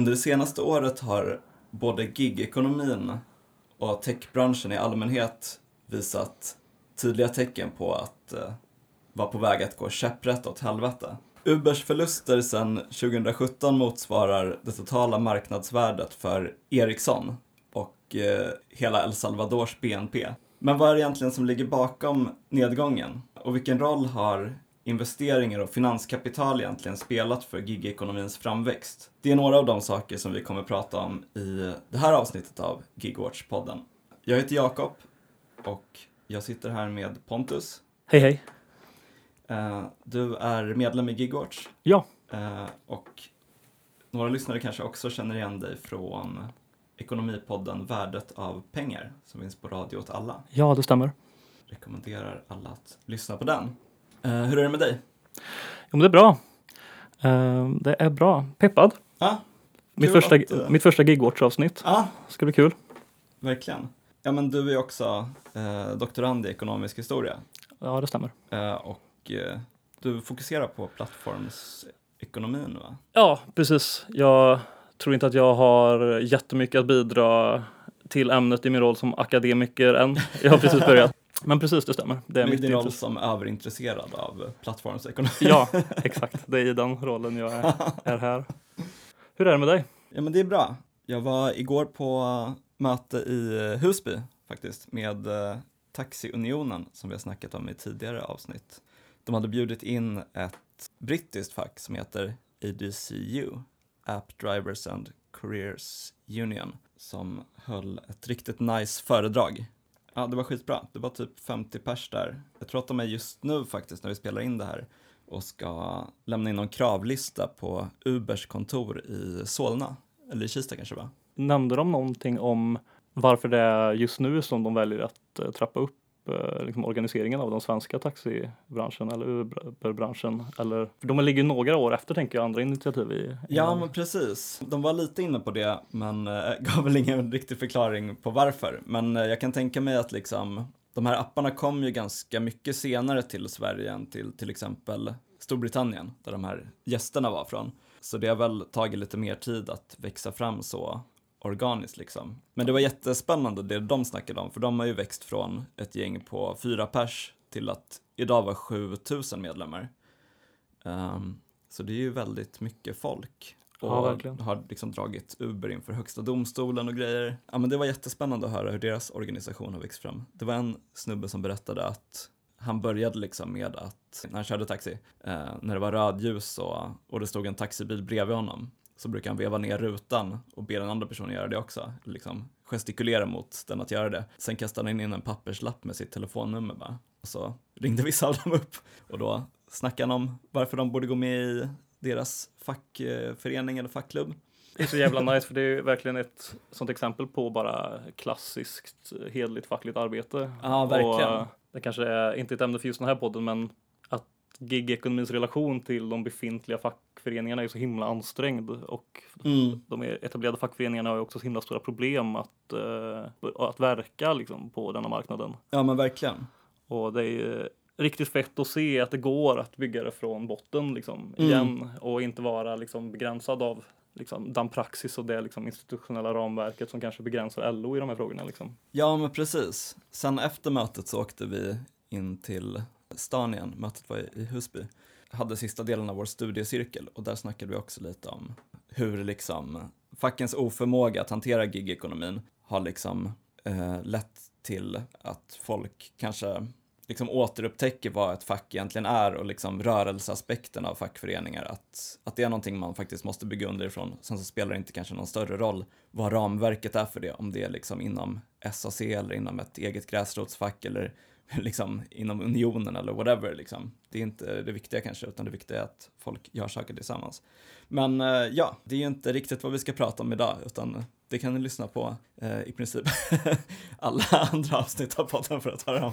Under det senaste året har både gigekonomin och techbranschen i allmänhet visat tydliga tecken på att eh, vara på väg att gå käpprätt åt helvete. Ubers förluster sedan 2017 motsvarar det totala marknadsvärdet för Ericsson och eh, hela El Salvadors BNP. Men vad är det egentligen som ligger bakom nedgången? Och vilken roll har investeringar och finanskapital egentligen spelat för gigekonomins framväxt? Det är några av de saker som vi kommer prata om i det här avsnittet av Gigwatch-podden. Jag heter Jakob och jag sitter här med Pontus. Hej hej. Eh, Du är medlem i Gigwatch Ja, eh, och några lyssnare kanske också känner igen dig från ekonomipodden Värdet av pengar som finns på Radio åt alla. ja det stämmer. Rekommenderar alla att lyssna på den. Eh, Hur är det med dig? Jo, det är bra. Eh, det är bra. Peppad. Ja, Mitt första, att, eh, mitt första gigwatch-avsnitt. ja Ska bli kul. verkligen. Ja, men du är också eh, doktorand i ekonomisk historia Ja, det stämmer. eh, och eh, du fokuserar på plattformsekonomin va? Ja, precis. Jag tror inte att jag har jättemycket att bidra till ämnet i min roll som akademiker än. Jag har precis börjat. Men precis, det stämmer. Det är Med mitt din roll som överintresserad av plattformsekonomi. Ja, exakt. Det är i den rollen jag är, är här. Hur är det med dig? Ja men det är bra. Jag var igår på möte i Husby faktiskt med eh, Taxiunionen som vi har snackat om i tidigare avsnitt. De hade bjudit in ett brittiskt fack som heter ADCU, App Drivers and Careers Union, som höll ett riktigt nice föredrag. Ja, det var skitbra. Det var typ 50 pers där. Jag tror att de är just nu faktiskt när vi spelar in det här och ska lämna in någon kravlista på Ubers kontor i Solna, eller i Kista kanske va? Nämnde de någonting om varför det är just nu som de väljer att eh, trappa upp liksom organiseringen av den svenska taxibranschen eller Uber-branschen? Eller, för de ligger några år efter tänker jag andra initiativ i. Ja, men precis. De var lite inne på det, men eh, gav väl ingen riktig förklaring på varför. Men eh, jag kan tänka mig att liksom, de här apparna kom ju ganska mycket senare till Sverige än till till exempel Storbritannien, där de här gästerna var från. Så det har väl tagit lite mer tid att växa fram så organiskt liksom. Men det var jättespännande det de snackade om, för de har ju växt från ett gäng på fyra pers till att idag vara 7000 medlemmar. Ehm, så det är ju väldigt mycket folk. Och Ja, har liksom dragit Uber inför högsta domstolen och grejer. Ja, men det var jättespännande att höra hur deras organisation har växt fram. Det var en snubbe som berättade att han började liksom med att, när han körde taxi, eh, när det var rödljus och, och det stod en taxibil bredvid honom, så brukar han veva ner rutan och be den andra personen göra det också. Liksom gestikulera mot den att göra det. Sen kastade han in en papperslapp med sitt telefonnummer bara. Och så ringde vissa av dem upp och då snackade han om varför de borde gå med i deras fackförening eller fackklubb. Det är så jävla nice för det är verkligen ett sånt exempel på bara klassiskt hederligt fackligt arbete. Ja, verkligen. Och, eh, det kanske är inte ett ämne för just den här podden men att gigekonomins relation till de befintliga fackföreningarna är så himla ansträngd och Mm. de etablerade fackföreningarna har ju också så himla stora problem att, eh, att verka liksom, på denna marknaden. Ja men verkligen. Och det är ju riktigt fett att se att det går att bygga det från botten liksom, Mm. igen och inte vara liksom, begränsad av liksom, den praxis och det liksom, institutionella ramverket som kanske begränsar LO i de här frågorna. Liksom. Ja men precis. Sen efter mötet så åkte vi in till stan igen. Mötet var i Husby. Hade sista delen av vår studiecirkel och där snackade vi också lite om hur liksom fackens oförmåga att hantera gigekonomin har liksom eh, lett till att folk kanske liksom återupptäcker vad ett fack egentligen är och liksom rörelseaspekten av fackföreningar. Att, att det är någonting man faktiskt måste bygga underifrån. Sen så spelar det inte kanske någon större roll vad ramverket är för det, om det är liksom inom SAC eller inom ett eget gräsrotsfack eller liksom inom unionen eller whatever liksom. Det är inte det viktiga kanske, utan det viktiga är att folk gör saker tillsammans. Men eh, ja, det är ju inte riktigt vad vi ska prata om idag, utan eh, det kan ni lyssna på eh, i princip alla andra avsnitt av podden för att höra om.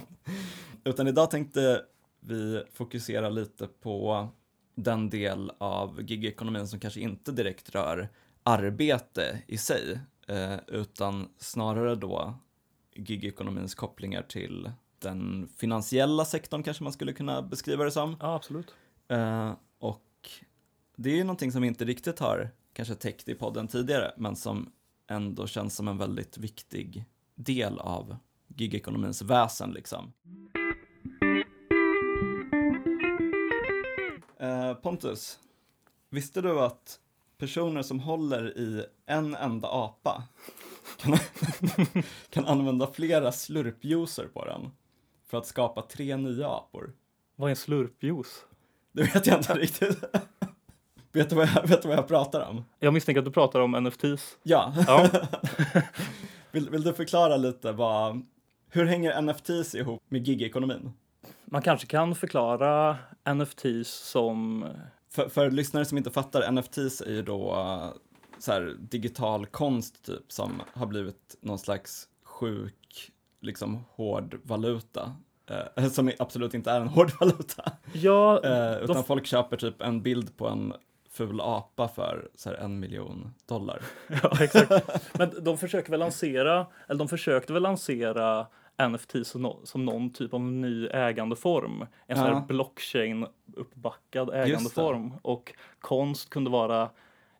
Utan idag tänkte vi fokusera lite på den del av gigekonomin som kanske inte direkt rör arbete i sig, eh, utan snarare då gigekonomins kopplingar till den finansiella sektorn kanske man skulle kunna beskriva det som. Ja, absolut. Eh, och det är ju någonting som inte riktigt har kanske täckt i podden tidigare, men som ändå känns som en väldigt viktig del av gigekonomins väsen liksom. Eh, Pontus, visste du att personer som håller i en enda apa kan, kan använda flera slurpjuicer på den för att skapa tre nya apor? Vad är en slurpjuice? Det vet jag inte riktigt. vet, du vad jag, vet du vad jag pratar om? Jag misstänker att du pratar om NFTs. Ja. Ja, Vill, vill du förklara lite vad, hur hänger NFTs ihop med gigekonomin? man kanske kan förklara NFTs som För, för lyssnare som inte fattar, NFTs är ju då uh, så här, digital konst typ som har blivit någon slags sjuk, liksom hård valuta. eh, som absolut inte är en hård valuta. Ja, Eh, utan de- folk köper typ en bild på en ful apa för så här, en miljon dollar. ja, exakt. Men de försöker väl lansera, eller de försökte väl lansera NFT som, som någon typ av ny ägandeform. En sån här blockchain-uppbackad ägandeform. Och konst kunde vara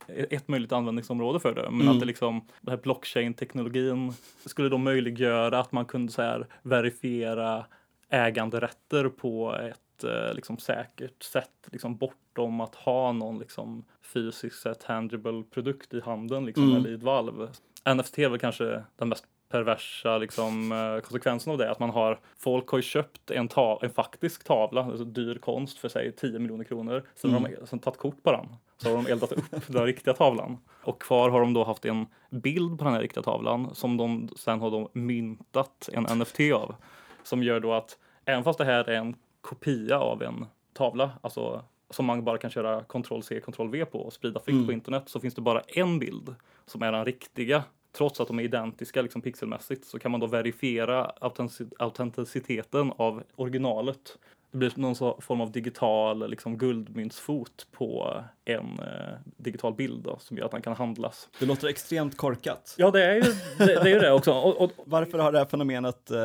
ett möjligt användningsområde för det. Men Mm. att det liksom, den här blockchain-teknologin skulle då möjliggöra att man kunde så här verifiera äganderätter på ett eh, liksom säkert sätt, liksom bortom att ha någon liksom fysiskt sett tangible produkt i handen liksom, Mm. eller i ett valv. NFT är väl kanske den mest perversa liksom, eh, konsekvensen av det, att man har, folk har ju köpt en, ta, en faktisk tavla, alltså dyr konst för sig 10 miljoner kronor, sen har de sen tagit kort på den, så har de eldat upp den riktiga tavlan. Och kvar har de då haft en bild på den här riktiga tavlan som de sen har de myntat en NFT av. Som gör då att även fast det här är en kopia av en tavla, alltså som man bara kan köra Ctrl-C, Ctrl-V på och sprida fritt på internet, så finns det bara en bild som är den riktiga. Trots att de är identiska liksom pixelmässigt så kan man då verifiera autentic- autenticiteten av originalet. Det blir någon form av digital liksom, guldmyntsfot på en eh, digital bild då, som gör att den kan handlas. Det låter extremt korkat. Ja, det är ju det, det, är ju det också. Och, och, Varför har det här fenomenet eh,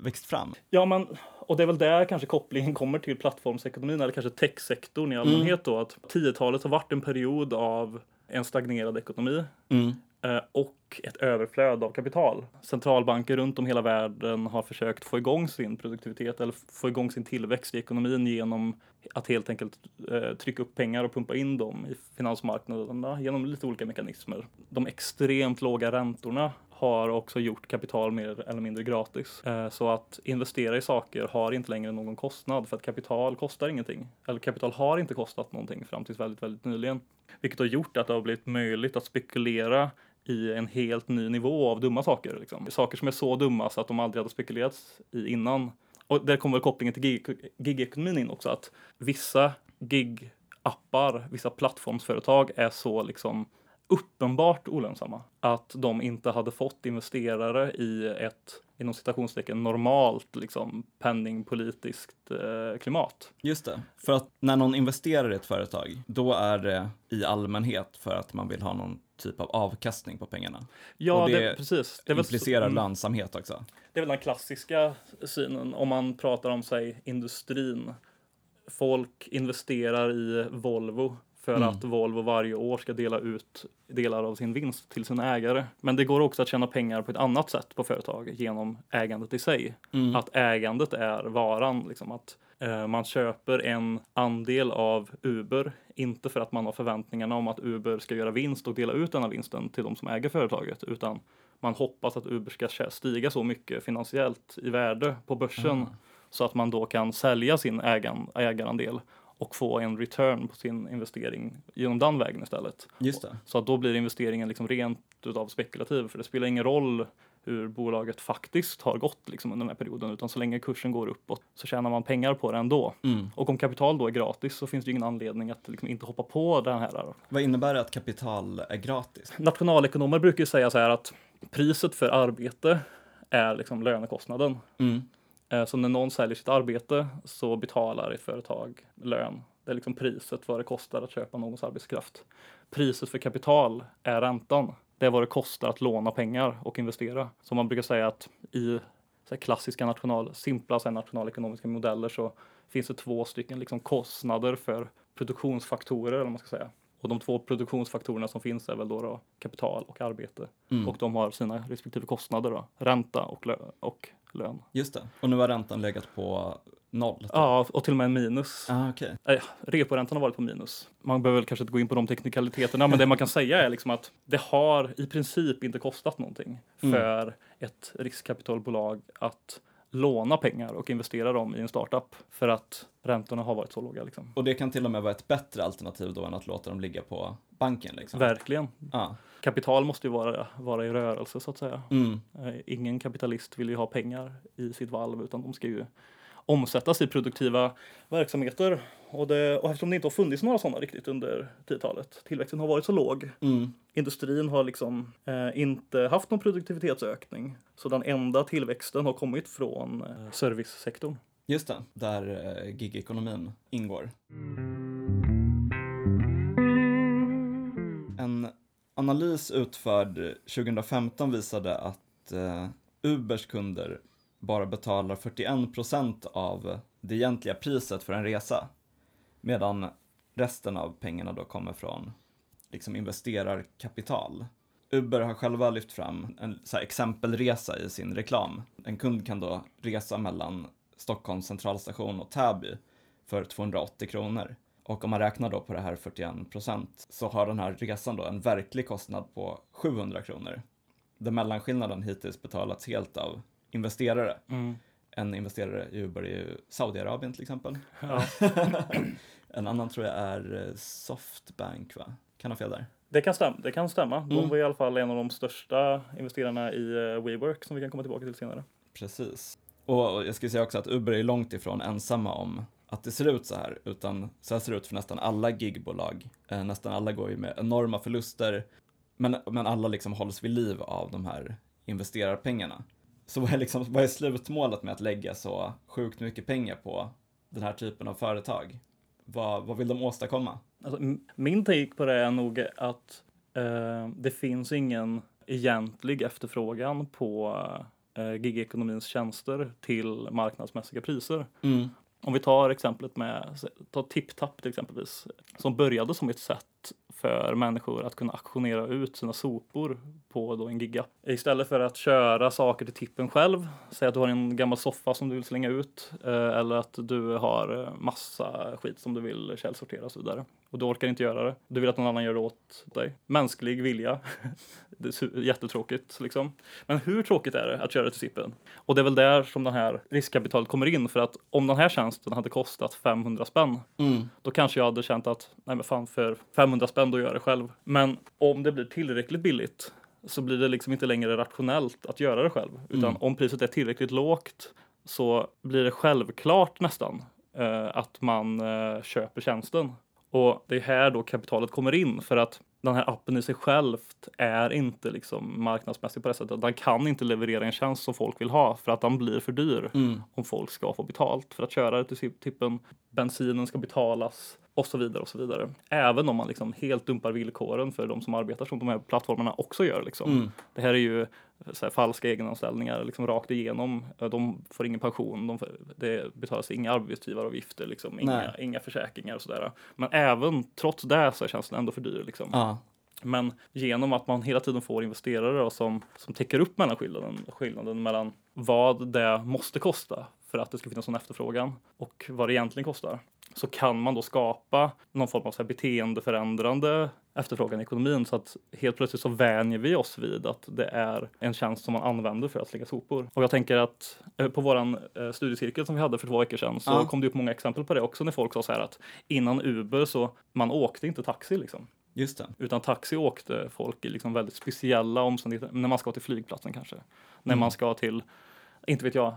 växt fram? Ja, men, och det är väl där kanske kopplingen kommer till plattformsekonomin eller kanske techsektorn i allmänhet då. Att 10-talet har varit en period av en stagnerad ekonomi eh, och ett överflöd av kapital. Centralbanker runt om hela världen har försökt få igång sin produktivitet eller få igång sin tillväxt i ekonomin genom att helt enkelt eh, trycka upp pengar och pumpa in dem i finansmarknaderna genom lite olika mekanismer. De extremt låga räntorna har också gjort kapital mer eller mindre gratis. Eh, så att investera i saker har inte längre någon kostnad för att kapital kostar ingenting. Eller kapital har inte kostat någonting fram tills väldigt, väldigt nyligen. Vilket har gjort att det har blivit möjligt att spekulera i en helt ny nivå av dumma saker. Liksom. Saker som är så dumma så att de aldrig hade spekulerats i innan. Och där kommer väl kopplingen till gig- gigekonomin in också, att vissa gig-appar, vissa plattformsföretag är så liksom uppenbart olönsamma att de inte hade fått investerare i ett inom citationstecken normalt liksom penningpolitiskt eh, klimat. Just det. För att när någon investerar i ett företag, då är det i allmänhet för att man vill ha någon typ av avkastning på pengarna. Ja, Och det, det precis. Det är, väl, Implicerar mm, lönsamhet också. det är väl den klassiska synen om man pratar om sig industrin. Folk investerar i Volvo för Mm. att Volvo varje år ska dela ut delar av sin vinst till sina ägare. Men det går också att tjäna pengar på ett annat sätt på företag genom ägandet i sig. Mm. Att ägandet är varan, liksom att man köper en andel av Uber, inte för att man har förväntningarna om att Uber ska göra vinst och dela ut denna vinsten till de som äger företaget, utan man hoppas att Uber ska stiga så mycket finansiellt i värde på börsen så att man då kan sälja sin ägan, ägarandel och få en return på sin investering genom den vägen istället. Just det. Så att då blir investeringen liksom rent utav spekulativ, för det spelar ingen roll hur bolaget faktiskt har gått liksom under den här perioden, utan så länge kursen går uppåt så tjänar man pengar på det ändå. Mm. Och om kapital då är gratis så finns det ingen anledning att liksom inte hoppa på den här. Vad innebär det att kapital är gratis? Nationalekonomer brukar säga så här att priset för arbete är liksom lönekostnaden. Mm. Eh, Så när någon säljer sitt arbete så betalar ett företag lön. Det är liksom priset vad det kostar att köpa någons arbetskraft. Priset för kapital är räntan. Det är vad det kostar att låna pengar och investera. Så man brukar säga att i klassiska national, simpla så nationalekonomiska modeller så finns det två stycken liksom kostnader för produktionsfaktorer, eller man ska säga. Och de två produktionsfaktorerna som finns är väl då, då kapital och arbete. Mm. Och de har sina respektive kostnader då, ränta och, lö- och lön. Just det. Och nu har räntan legat på noll. typ. Ja, och till och med en minus. Ah, okej. Eh, reporäntan har varit på minus. Man behöver väl kanske inte gå in på de teknikaliteterna, men det man kan säga är liksom att det har i princip inte kostat någonting Mm. för ett riskkapitalbolag att låna pengar och investera dem i en startup för att räntorna har varit så låga. Liksom. Och det kan till och med vara ett bättre alternativ då än att låta dem ligga på banken liksom. Verkligen. Ja. Kapital måste ju vara, vara i rörelse så att säga. Mm. Eh, Ingen kapitalist vill ju ha pengar i sitt valv utan de ska ju omsättas i produktiva verksamheter. Och, det, och eftersom det inte har funnits några sådana riktigt under 10-talet, tillväxten har varit så låg, Mm. industrin har liksom eh, inte haft någon produktivitetsökning. Så den enda tillväxten har kommit från eh, servicesektorn. Just det, där eh, gigekonomin ingår. En analys utförd 2015 visade att eh, Ubers kunder bara betalar 41 procent av det egentliga priset för en resa. Medan resten av pengarna då kommer från liksom investerarkapital. Uber har själva lyft fram en så här, exempelresa i sin reklam. En kund kan då resa mellan Stockholms centralstation och Täby för 280 kronor. Och om man räknar då på det här 41 procent så har den här resan då en verklig kostnad på 700 kronor. Där mellanskillnaden hittills betalats helt av investerare. En investerare i Uber är ju Saudiarabien till exempel. Ja. En annan tror jag är eh, Softbank va? Kan ha fel där. Det kan stämma. Det kan stämma. De Mm. var i alla fall en av de största investerarna i eh, WeWork som vi kan komma tillbaka till senare. Precis. Och jag skulle säga också att Uber är långt ifrån ensamma om att det ser ut så här, utan så här ser det ut för nästan alla gigbolag. Eh, nästan alla går ju med enorma förluster, men, men alla liksom hålls vid liv av de här investerarpengarna. Så vad är, liksom, vad är slutmålet med att lägga så sjukt mycket pengar på den här typen av företag? Vad, vad vill de åstadkomma? Alltså, min take på det är nog att eh, det finns ingen egentlig efterfrågan på eh, gigekonomins tjänster till marknadsmässiga priser. Om vi tar exemplet med ta TipTap till exempelvis, som började som ett sätt för människor att kunna auktionera ut sina sopor på då en giga. Istället för att köra saker till tippen själv, säg att du har en gammal soffa som du vill slänga ut eh, eller att du har eh, massa skit som du vill källsortera och så vidare. Och du orkar inte göra det. Du vill att någon annan gör det åt dig. Mänsklig vilja. det är jättetråkigt liksom. Men hur tråkigt är det att köra till tippen? Och det är väl där som det här riskkapitalet kommer in för att om den här tjänsten hade kostat 500 spänn då kanske jag hade känt att nej men fan för 500 spänn då gör jag det själv. Men om det blir tillräckligt billigt så blir det liksom inte längre rationellt att göra det själv. Utan Mm. om priset är tillräckligt lågt så blir det självklart nästan eh, att man eh, köper tjänsten. Och det är här då kapitalet kommer in för att den här appen i sig självt är inte liksom marknadsmässig på det sättet. Den kan inte leverera en tjänst som folk vill ha för att den blir för dyr Mm. om folk ska få betalt för att köra det till tippen. Bensinen ska betalas och så vidare och så vidare. Även om man liksom helt dumpar villkoren för de som arbetar som de här plattformarna också gör. Liksom. Mm. Det här är ju här, falska egenanställningar liksom rakt igenom. De får ingen pension, de får, det betalas inga arbetsgivaravgifter, liksom, inga, inga försäkringar och sådär. Men även trots det så känns den ändå för dyr. Liksom. Ja. Men genom att man hela tiden får investerare då, som, som täcker upp mellanskillnaden, skillnaden mellan vad det måste kosta för att det ska finnas en efterfrågan och vad det egentligen kostar så kan man då skapa någon form av så här beteendeförändrande efterfrågan i ekonomin så att helt plötsligt så vänjer vi oss vid att det är en tjänst som man använder för att slänga sopor. Och jag tänker att eh, på våran eh, studiecirkel som vi hade för två veckor sedan så Ja. kom det upp många exempel på det också när folk sa så här att innan Uber så man åkte inte taxi liksom. Just det. Utan taxi åkte folk i liksom väldigt speciella omständigheter. När man ska till flygplatsen kanske. När man ska till, inte vet jag,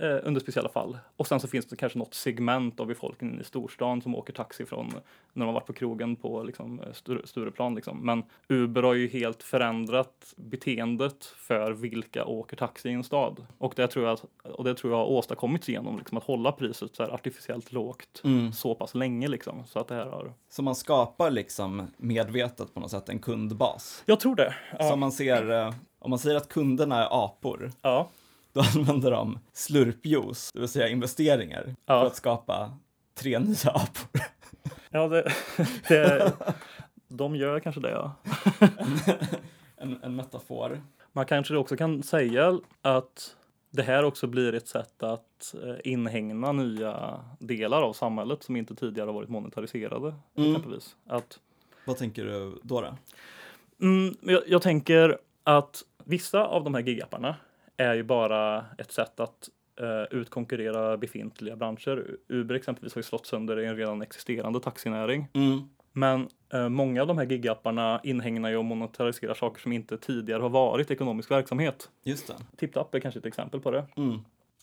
eh, under speciella fall. Och sen så finns det kanske något segment av befolkningen i storstan som åker taxi från när de har varit på krogen på liksom, eh, Sture- Stureplan. Liksom. Men Uber har ju helt förändrat beteendet för vilka åker taxi i en stad. Och det tror jag, att, och det tror jag har åstadkommits genom liksom, att hålla priset så här artificiellt lågt Mm. så pass länge. Liksom, så att det här har... Så man skapar liksom medvetet på något sätt en kundbas. Jag tror det. Ja. Som man ser, eh, om man säger att kunderna är apor, ja. Då använder de slurpjuice, det vill säga investeringar, Ja. för att skapa tre nya apor. Ja, det, det, De gör kanske det, ja. en, en metafor. Man kanske också kan säga att det här också blir ett sätt att eh, inhägna nya delar av samhället som inte tidigare varit monetariserade. Mm. Exempelvis. Att, Vad tänker du då? då? mm, jag, jag tänker att vissa av de här gigapparna är ju bara ett sätt att eh, utkonkurrera befintliga branscher. Uber exempelvis har ju slått sönder en redan existerande taxinäring. Mm. Men eh, många av de här gigapparna inhägnar ju och monetariserar saker som inte tidigare har varit ekonomisk verksamhet. Just det. TipTap är kanske ett exempel på det. Mm.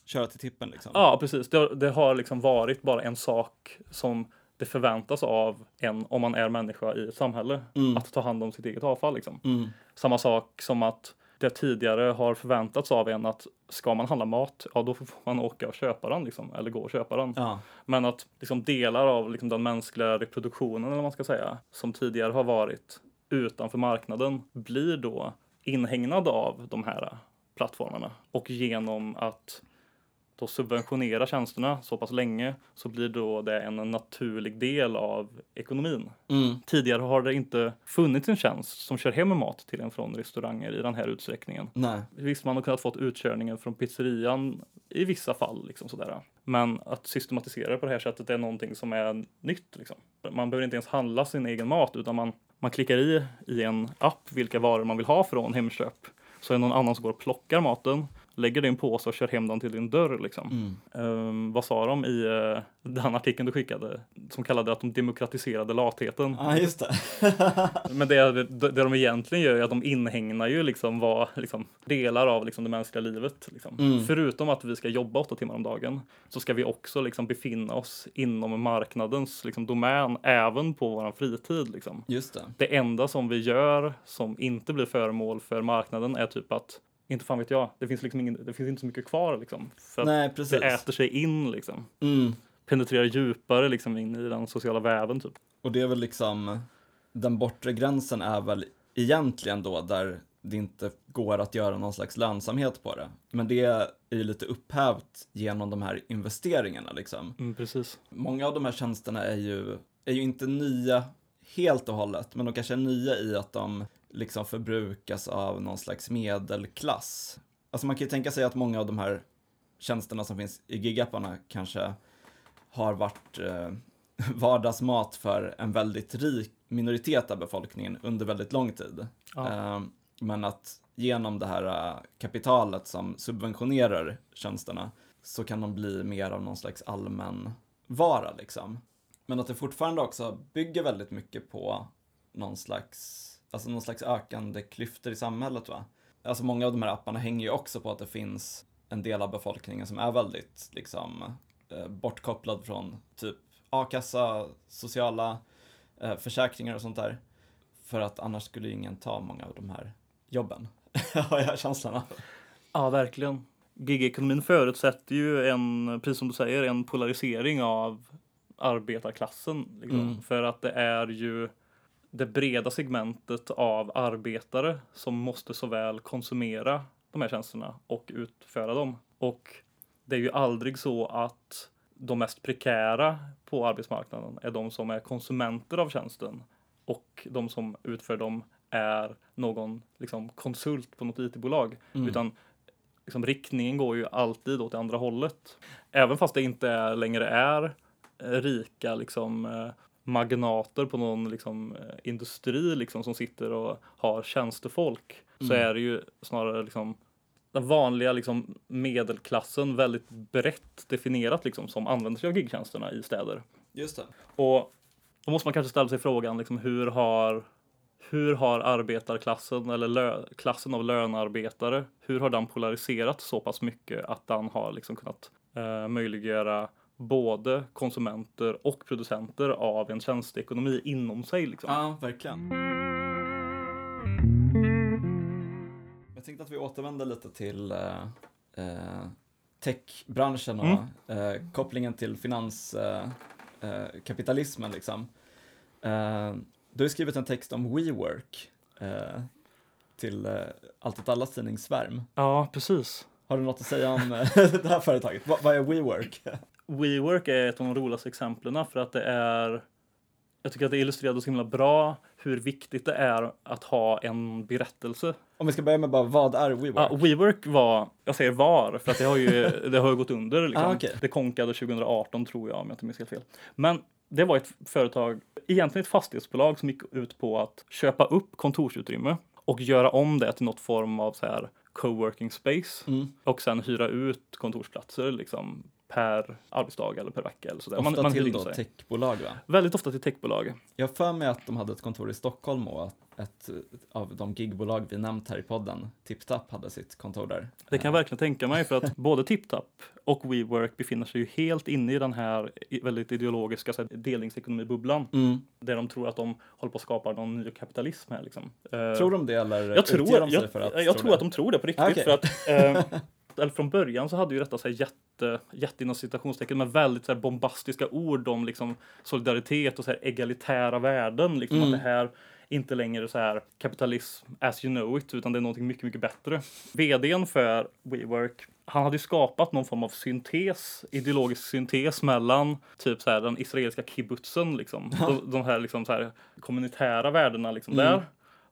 Köra till tippen liksom. Ja, precis. Det, det har liksom varit bara en sak som det förväntas av en om man är människa i ett samhälle. Mm. Att ta hand om sitt eget avfall. Liksom. Mm. Samma sak som att det tidigare har förväntats av en att ska man handla mat, ja då får man åka och köpa den liksom, eller gå och köpa den. Ja. Men att liksom delar av liksom den mänskliga reproduktionen, eller vad man ska säga, som tidigare har varit utanför marknaden, blir då inhägnad av de här plattformarna. Och genom att då subventionera tjänsterna så pass länge så blir då det en naturlig del av ekonomin. Mm. Tidigare har det inte funnits en tjänst som kör hem mat till en från restauranger i den här utsträckningen. Nej. Visst, man har kunnat fått utkörningen från pizzerian i vissa fall, liksom sådär. Men att systematisera det på det här sättet är någonting som är nytt. Liksom. Man behöver inte ens handla sin egen mat, utan man, man klickar i i en app vilka varor man vill ha från Hemköp. Så är det någon annan som går och plockar maten, lägger det i en påse och kör hem den till din dörr. Liksom. Mm. Ehm, vad sa de i uh, den artikeln du skickade? Som kallade att de demokratiserade latheten. Ja, just det. Men det, det, det de egentligen gör är att de inhägnar ju liksom vad, liksom, delar av liksom det mänskliga livet. Liksom. Mm. Förutom att vi ska jobba åtta timmar om dagen så ska vi också liksom befinna oss inom marknadens liksom, domän även på vår fritid. Liksom. Just det. Det enda som vi gör som inte blir föremål för marknaden är typ att inte fan vet jag, det finns liksom ingen, det finns inte så mycket kvar liksom. För Nej, precis. det äter sig in liksom. Mm. Penetrerar djupare liksom in i den sociala väven typ. Och det är väl liksom, den bortre gränsen är väl egentligen då där det inte går att göra någon slags lönsamhet på det. Men det är ju lite upphävt genom de här investeringarna liksom. Mm, precis. Många av de här tjänsterna är ju, är ju inte nya helt och hållet, men de kanske är nya i att de liksom förbrukas av någon slags medelklass. Alltså man kan ju tänka sig att många av de här tjänsterna som finns i gigapparna kanske har varit eh, vardagsmat för en väldigt rik minoritet av befolkningen under väldigt lång tid. Ja. Eh, men att genom det här eh, kapitalet som subventionerar tjänsterna så kan de bli mer av någon slags allmän vara liksom. Men att det fortfarande också bygger väldigt mycket på någon slags, alltså någon slags ökande klyftor i samhället va. Alltså många av de här apparna hänger ju också på att det finns en del av befolkningen som är väldigt liksom eh, bortkopplad från typ a-kassa, sociala eh, försäkringar och sånt där. För att annars skulle ingen ta många av de här jobben. Har jag känslan av. Ja, verkligen. Gigekonomin förutsätter ju en, precis som du säger, en polarisering av arbetarklassen. Liksom. Mm. För att det är ju det breda segmentet av arbetare som måste såväl konsumera de här tjänsterna och utföra dem. Och det är ju aldrig så att de mest prekära på arbetsmarknaden är de som är konsumenter av tjänsten och de som utför dem är någon liksom, konsult på något IT-bolag. Mm. Utan liksom, riktningen går ju alltid åt det andra hållet. Även fast det inte är, längre är eh, rika liksom, eh, magnater på någon liksom, eh, industri liksom, som sitter och har tjänstefolk så Mm. är det ju snarare liksom, den vanliga liksom, medelklassen väldigt brett definierat liksom, som använder sig av gigtjänsterna i städer. Just det. Och då måste man kanske ställa sig frågan liksom, hur har hur har arbetarklassen eller lö- klassen av lönearbetare, hur har den polariserat så pass mycket att den har liksom kunnat eh, möjliggöra både konsumenter och producenter av en tjänsteekonomi inom sig? Liksom. Ja, verkligen. Jag tänkte att vi återvänder lite till eh, eh, techbranschen och eh, kopplingen till finanskapitalismen. Eh, kapitalismen, liksom. Eh, du har skrivit en text om WeWork eh, till eh, Allt åt allas tidning Svärm. Ja, precis. Har du något att säga om eh, det här företaget? Va- vad är WeWork? WeWork är ett av de roligaste exemplen för att det är jag tycker att det illustrerade så himla bra hur viktigt det är att ha en berättelse. Om vi ska börja med bara, vad är WeWork? Ja, WeWork var, jag säger var, för att det har ju, det har ju gått under. Liksom. Ah, okej. Det konkade 2018 tror jag, om jag inte minns helt fel. Men det var ett företag, egentligen ett fastighetsbolag som gick ut på att köpa upp kontorsutrymme och göra om det till något form av så här coworking space Mm. och sen hyra ut kontorsplatser liksom per arbetsdag eller per vecka eller sådär. Ofta hyr till in då techbolag va? Väldigt ofta till techbolag. Jag har för mig att de hade ett kontor i Stockholm och att ett av de gigbolag vi nämnt här i podden, TipTap, hade sitt kontor där. Det kan jag verkligen tänka mig för att både TipTap och WeWork befinner sig ju helt inne i den här väldigt ideologiska delningsekonomibubblan Mm. där de tror att de håller på att skapa någon ny kapitalism här liksom. Eh, Tror de det eller jag tror, de sig jag, för att jag tro tror det? att de tror det på riktigt Ah, okej. för att eh, eller från början så hade ju detta så här jätte, jätte inom citationstecken med väldigt så här bombastiska ord om liksom solidaritet och så här egalitära värden. Liksom Mm. att det här inte längre så här kapitalism as you know it, utan det är någonting mycket, mycket bättre. VDn för WeWork, han hade ju skapat någon form av syntes, ideologisk syntes mellan typ så här den israeliska kibbutzen, liksom. De, de här liksom så här kommunitära värdena liksom Mm. där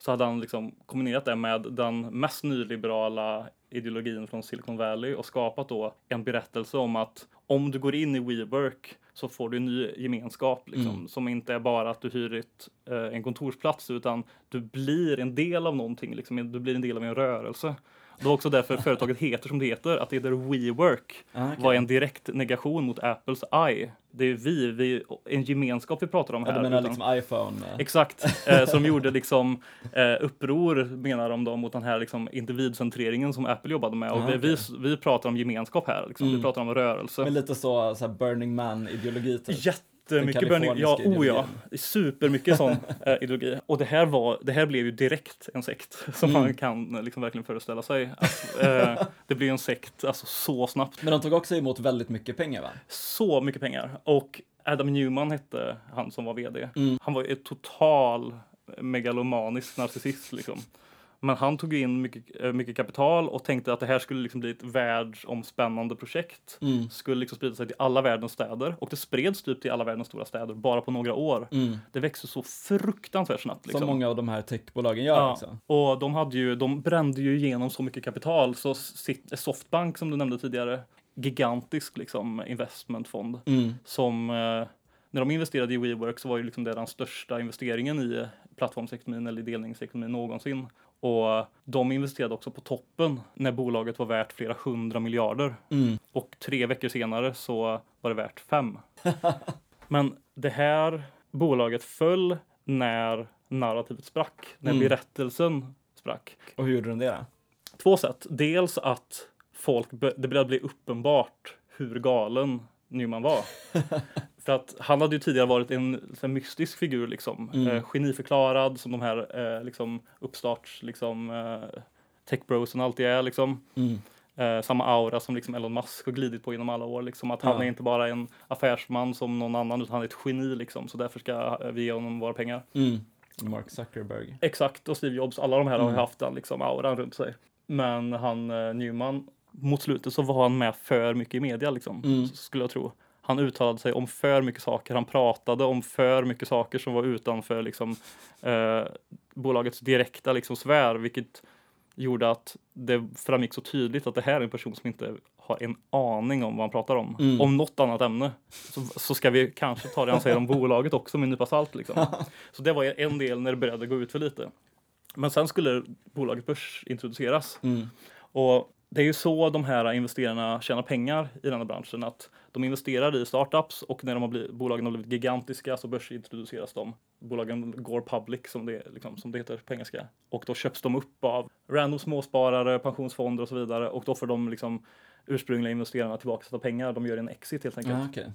så hade han liksom kombinerat det med den mest nyliberala ideologin från Silicon Valley och skapat då en berättelse om att om du går in i WeWork så får du en ny gemenskap liksom, Mm. som inte är bara att du hyr ett, eh, en kontorsplats utan du blir en del av någonting, liksom, du blir en del av en rörelse. Det var också därför företaget heter som det heter, att det heter WeWork Ah, okej. var en direkt negation mot Apples I. Det är vi, vi en gemenskap vi pratar om Ja, här. du menar utan- liksom iPhone? eh, Exakt, eh, de gjorde liksom eh, uppror menar de då mot den här liksom individcentreringen som Apple jobbade med. Och Ah, vi, vi, vi pratar om gemenskap här, liksom. vi Mm. pratar om rörelse. Med lite så, så här Burning Man-ideologi typ. Jättemycket burning, ja, kaliforniska oh ja, supermycket sån eh, ideologi. Och det här, var, det här blev ju direkt en sekt som Mm. man kan eh, liksom verkligen föreställa sig. Att, eh, det blir en sekt alltså, så snabbt. Men de tog också emot väldigt mycket pengar va? Så mycket pengar. Och Adam Newman hette han som var vd. Mm. Han var ett total megalomanisk narcissist liksom. Men han tog in mycket, eh, mycket kapital och tänkte att det här skulle liksom bli ett världsomspännande projekt. Mm. Skulle liksom sprida sig till alla världens städer. Och det spreds typ till alla världens stora städer bara på några år. Mm. Det växte så fruktansvärt snabbt. Liksom. Som många av de här techbolagen gör Ja, också. och de hade ju, de brände ju igenom så mycket kapital så sitt, Softbank som du nämnde tidigare, gigantisk liksom investmentfond Mm. som eh, när de investerade i WeWork så var ju liksom det den största investeringen i plattformsekonomin eller i delningsekonomin någonsin. Och de investerade också på toppen när bolaget var värt flera hundra miljarder. Mm. Och tre veckor senare så var det värt fem. Men det här bolaget föll när narrativet sprack, när Mm. berättelsen sprack. Och hur gjorde de det då? Två sätt. Dels att folk, det började bli uppenbart hur galen Newman var. För att han hade ju tidigare varit en här, mystisk figur liksom. Mm. Eh, geniförklarad som de här eh, liksom uppstarts liksom eh, techbrosen alltid är liksom. Mm. Eh, samma aura som liksom Elon Musk har glidit på genom alla år. Liksom, att han Ja. är inte bara en affärsman som någon annan utan han är ett geni liksom. Så därför ska eh, vi ge honom våra pengar. Mm. Mark Zuckerberg. Exakt, och Steve Jobs, alla de här har Mm. haft den liksom auran runt sig. Men han eh, Newman, mot slutet så var han med för mycket i media liksom, Mm. skulle jag tro. Han uttalade sig om för mycket saker, han pratade om för mycket saker som var utanför liksom, eh, bolagets direkta liksom, sfär, vilket gjorde att det framgick så tydligt att det här är en person som inte har en aning om vad han pratar om. Mm. Om något annat ämne. Så, så ska vi kanske ta det han säger om bolaget också med en nypa salt. Liksom. Så det var en del när det började gå ut för lite. Men sen skulle bolaget börsintroduceras. Mm. Och det är ju så de här investerarna tjänar pengar i den här branschen. Att de investerar i startups och när de har blivit, bolagen har blivit gigantiska så börsintroduceras de. Bolagen går public som det, liksom, som det heter på engelska. Och då köps de upp av random småsparare, pensionsfonder och så vidare. Och då får de liksom ursprungliga investerarna tillbaka sina pengar. De gör en exit helt enkelt. Ah, okay.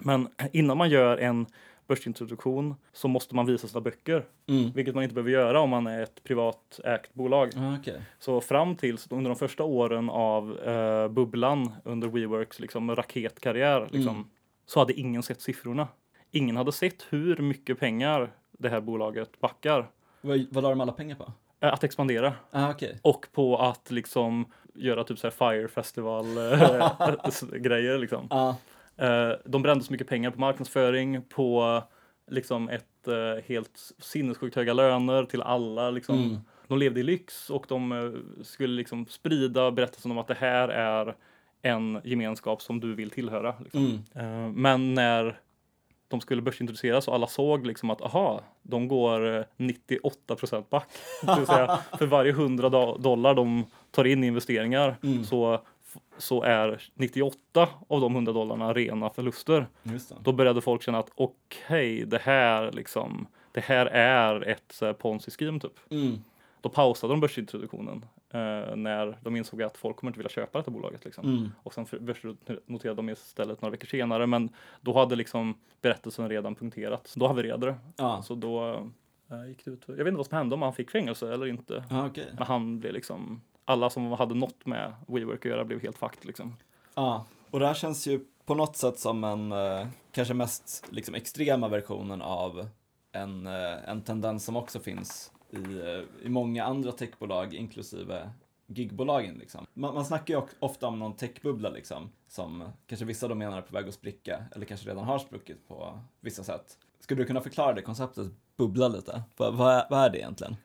Men innan man gör en börsintroduktion så måste man visa sina böcker, Mm. vilket man inte behöver göra om man är ett privat ägt bolag. Ja, okej. Så fram tills under de första åren av eh, bubblan under WeWorks liksom, raketkarriär liksom, Mm. så hade ingen sett siffrorna. Ingen hade sett hur mycket pengar det här bolaget backar Vad, vad la de alla pengar på? eh, att expandera Ah, okej. och på att liksom göra typ så här Fire Festival eh, grejer liksom. Ja. Eh, de brände så mycket pengar på marknadsföring, på liksom ett eh, helt sinnessjukt höga löner till alla liksom. Mm. De levde i lyx och de eh, skulle liksom sprida berättelsen om att det här är en gemenskap som du vill tillhöra. Liksom. Mm. Men när de skulle börsintroduceras och alla såg liksom att aha, de går eh, 98 procent back. Det vill säga för varje 100 do- dollar de tar in i investeringar Mm. så, så är 98 av de 100 dollarna rena förluster. Då började folk känna att okej, det här liksom, det här är ett ponzi-scheme typ. Mm. Då pausade de börsintroduktionen eh, när de insåg att folk kommer inte vilja köpa det här bolaget. Liksom. Mm. Och sen börsnoterade de istället några veckor senare. Men då hade liksom berättelsen redan punkterats. Då havererade det. Ja, Så då eh, gick det ut. Jag vet inte vad som hände om han fick fängelse eller inte. ja okej. Men han blev liksom, alla som hade något med WeWork att göra blev helt fucked liksom. Ja, och det här känns ju på något sätt som en, eh, kanske mest liksom extrema versionen av en, eh, en tendens som också finns i, eh, i många andra techbolag, inklusive gigbolagen. Liksom. Man, man snackar ju ofta om någon techbubbla liksom, som kanske vissa då menar är på väg att spricka, eller kanske redan har spruckit på vissa sätt. Skulle du kunna förklara det konceptet bubbla lite? Vad, vad, är, vad är det egentligen?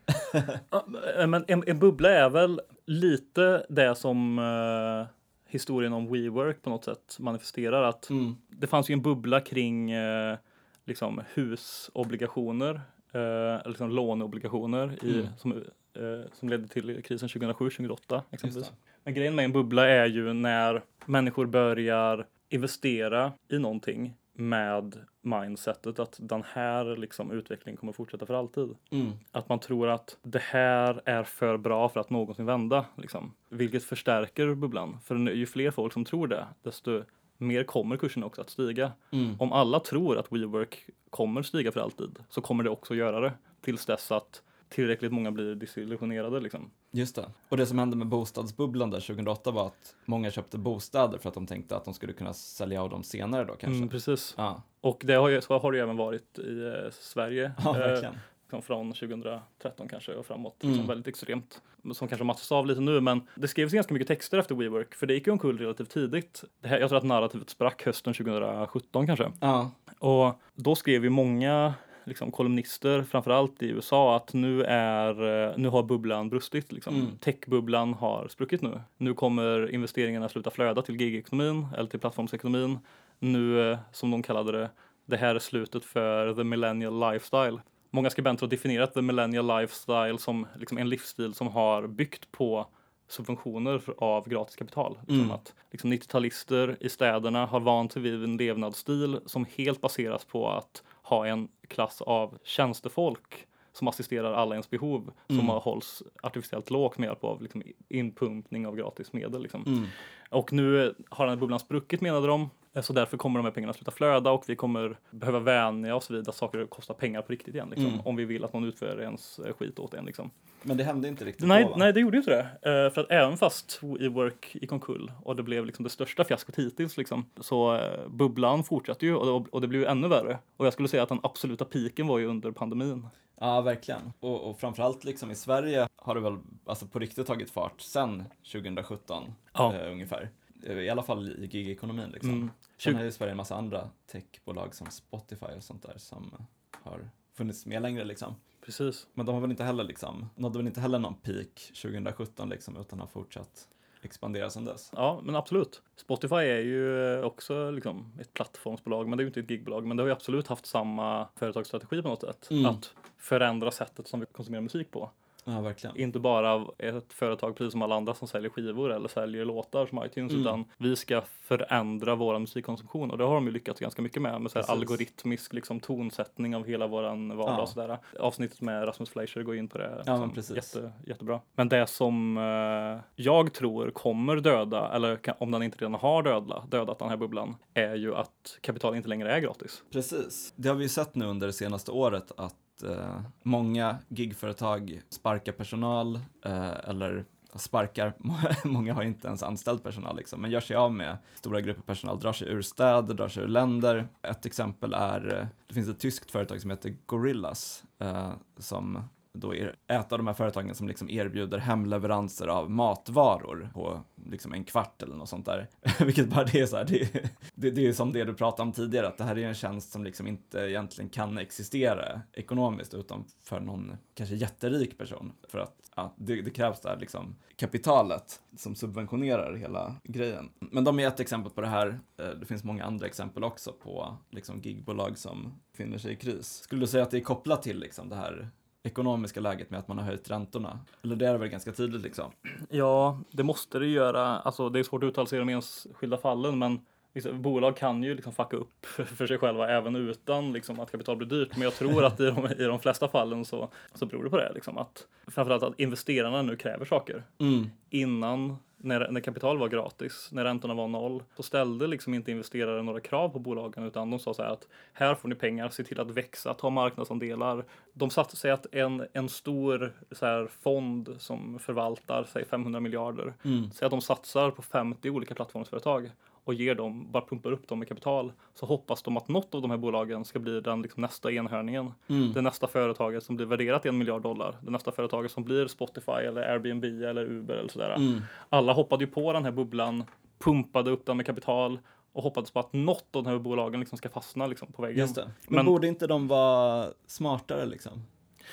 Men en, en bubbla är väl lite det som eh, historien om WeWork på något sätt manifesterar. Att Mm. det fanns ju en bubbla kring eh, liksom husobligationer, eh, eller liksom låneobligationer i, Mm. som, eh, som ledde till krisen 2007-2008 Just exempelvis. Men grejen med en bubbla är ju när människor börjar investera i någonting med mindsetet att den här liksom utvecklingen kommer fortsätta för alltid. Mm. Att man tror att det här är för bra för att någonsin vända. Liksom. Vilket förstärker bubblan. För ju fler folk som tror det, desto mer kommer kursen också att stiga. Mm. Om alla tror att WeWork kommer stiga för alltid så kommer det också göra det. Tills dess att tillräckligt många blir desillusionerade. Liksom. Just det. Och det som hände med bostadsbubblan där 2008 var att många köpte bostäder för att de tänkte att de skulle kunna sälja av dem senare då kanske. Mm, precis. Ja, Och det har ju, så har det ju även varit i eh, Sverige. ja Eh, verkligen. liksom från 2013 kanske och framåt. Mm. Liksom väldigt extremt. Som kanske matchas av lite nu, men det skrevs ganska mycket texter efter WeWork, för det gick ju omkull relativt tidigt. Det här, jag tror att narrativet sprack hösten 2017 kanske. Ja, Och då skrev ju många liksom, kolumnister, framförallt i USA, att nu, är, eh, nu har bubblan brustit. Liksom. Mm. Techbubblan har spruckit nu. Nu kommer investeringarna sluta flöda till gigekonomin eller till plattformsekonomin. Nu, eh, som de kallade det, det här är slutet för the millennial lifestyle. Många skribenter har definierat the millennial lifestyle som liksom en livsstil som har byggt på subventioner av gratis kapital. Mm. att liksom 90-talister i städerna har vant sig vid en levnadsstil som helt baseras på att ha en klass av tjänstefolk som assisterar alla ens behov Mm. som har hålls artificiellt lågt med hjälp av liksom inpumpning av gratis medel. Liksom. mm. Och nu har den här bubblan spruckit menade de. Eh, Så därför kommer de här pengarna sluta flöda och vi kommer behöva vänja oss vid att saker kostar pengar på riktigt igen. Liksom, Mm. Om vi vill att någon utför ens eh, skit åt en. Liksom. Men det hände inte riktigt Nej, då va? nej, det gjorde ju inte det. Eh, för att även fast WeWork gick omkull och det blev liksom det största fiaskot hittills, liksom, så eh, bubblan fortsatte ju och det, och det blev ju ännu värre. Och jag skulle säga att den absoluta piken var ju under pandemin. Ja, verkligen. Och, och framförallt liksom i Sverige har det väl alltså på riktigt tagit fart sen 2017 Ja. eh, ungefär. Eh, I alla fall i gigekonomin liksom. Mm. Sen har ju Sverige en massa andra techbolag som Spotify och sånt där som har funnits med längre liksom. Precis. Men de har väl inte heller liksom, nådde väl inte heller någon peak 2017 liksom, utan har fortsatt expandera sedan dess. Ja, men absolut. Spotify är ju eh, också liksom ett plattformsbolag, men det är ju inte ett gigbolag. Men det har ju absolut haft samma företagsstrategi på något sätt. Mm. Att förändra sättet som vi konsumerar musik på. Ja, verkligen. Inte bara ett företag precis som alla andra som säljer skivor eller säljer låtar som iTunes, Mm. utan vi ska förändra vår musikkonsumtion och det har de ju lyckats ganska mycket med, med så här algoritmisk liksom, tonsättning av hela våran vardag Ja. och sådär. Avsnittet med Rasmus Fleischer går in på det. Ja, liksom, men precis. Jätte, jättebra. Men det som eh, jag tror kommer döda, eller kan, om den inte redan har döda, dödat den här bubblan, är ju att kapital inte längre är gratis. Precis. Det har vi ju sett nu under det senaste året att eh, många gigföretag sparkar personal eh, eller sparkar, många har inte ens anställd personal liksom, men gör sig av med stora grupper personal, drar sig ur städer, drar sig ur länder. Ett exempel är, eh, det finns ett tyskt företag som heter Gorillas eh, som då är ett av de här företagen som liksom erbjuder hemleveranser av matvaror på liksom en kvart eller något sånt där. Vilket bara det är så här, det, det, det är som det du pratade om tidigare, att det här är en tjänst som liksom inte egentligen kan existera ekonomiskt utan för någon kanske jätterik person. För att ja, det, det krävs där liksom kapitalet som subventionerar hela grejen. Men de är ett exempel på det här. Eh, det finns många andra exempel också på liksom gigbolag som befinner sig i kris. Skulle du säga att det är kopplat till liksom det här ekonomiska läget med att man har höjt räntorna? Eller det är väl ganska tydligt liksom? Ja, det måste det göra. Alltså, det är svårt att uttala sig i de enskilda fallen, men liksom, bolag kan ju liksom fucka upp för sig själva även utan liksom, att kapital blir dyrt. Men jag tror att i de, i de flesta fallen så, så beror det på det. Liksom, att, framförallt att investerarna nu kräver saker. Mm. Innan, när, när kapital var gratis, när räntorna var noll, så ställde liksom inte investerare några krav på bolagen utan de sa så här att här får ni pengar, se till att växa, ta marknadsandelar. De satte sig att en, en stor så här, fond som förvaltar, säg 500 miljarder, Mm. Säg att de satsar på 50 olika plattformsföretag och ger dem, bara pumpar upp dem med kapital, så hoppas de att något av de här bolagen ska bli den liksom nästa enhörningen. Mm. Det nästa företaget som blir värderat i en miljard dollar. Det nästa företaget som blir Spotify eller Airbnb eller Uber eller sådär. Mm. Alla hoppade ju på den här bubblan, pumpade upp den med kapital och hoppades på att något av de här bolagen liksom ska fastna liksom på väggen. Men, Men- borde inte de vara smartare liksom?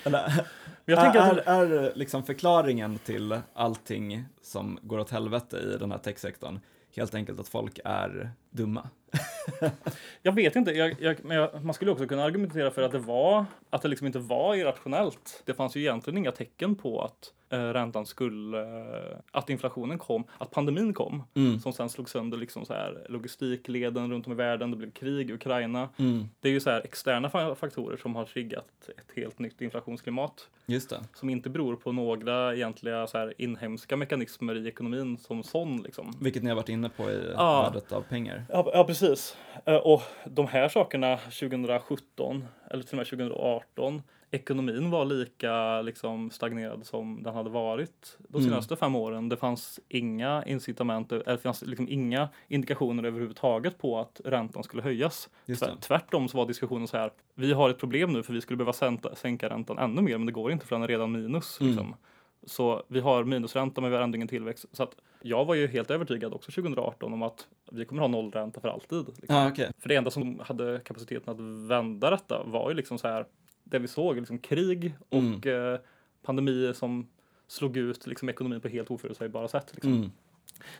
Eller, är, att är, är liksom förklaringen till allting som går åt helvete i den här techsektorn helt enkelt att folk är dumma? Jag vet inte, jag, jag, men jag, man skulle också kunna argumentera för att det var att det liksom inte var irrationellt. Det fanns ju egentligen inga tecken på att räntan skulle, eh, att inflationen kom, att pandemin kom, Mm. som sen slog sönder liksom så här logistikleden runt om i världen. Det blev krig i Ukraina. Mm. Det är ju så här externa fa- faktorer som har triggat ett helt nytt inflationsklimat Just det. som inte beror på några egentliga så här inhemska mekanismer i ekonomin som sån liksom. Vilket ni har varit inne på i Ja. värdet av pengar. Ja, ja precis. Eh, Och de här sakerna 2017 eller till och med 2018 ekonomin var lika liksom, stagnerad som den hade varit de Mm. senaste fem åren. Det fanns inga incitament, eller fanns liksom inga indikationer överhuvudtaget på att räntan skulle höjas. Tvärtom så var diskussionen så här, vi har ett problem nu för vi skulle behöva sänka, sänka räntan ännu mer, men det går inte för den är redan minus. Mm. Liksom. Så vi har minusränta men vi har ändå ingen tillväxt. Så att jag var ju helt övertygad också 2018 om att vi kommer ha nollränta för alltid. Liksom. Ja, okej. För det enda som hade kapaciteten att vända detta var ju liksom så här, det vi såg, liksom krig och eh, pandemier som slog ut liksom, ekonomin på helt oförutsägbara sätt. Liksom. Mm.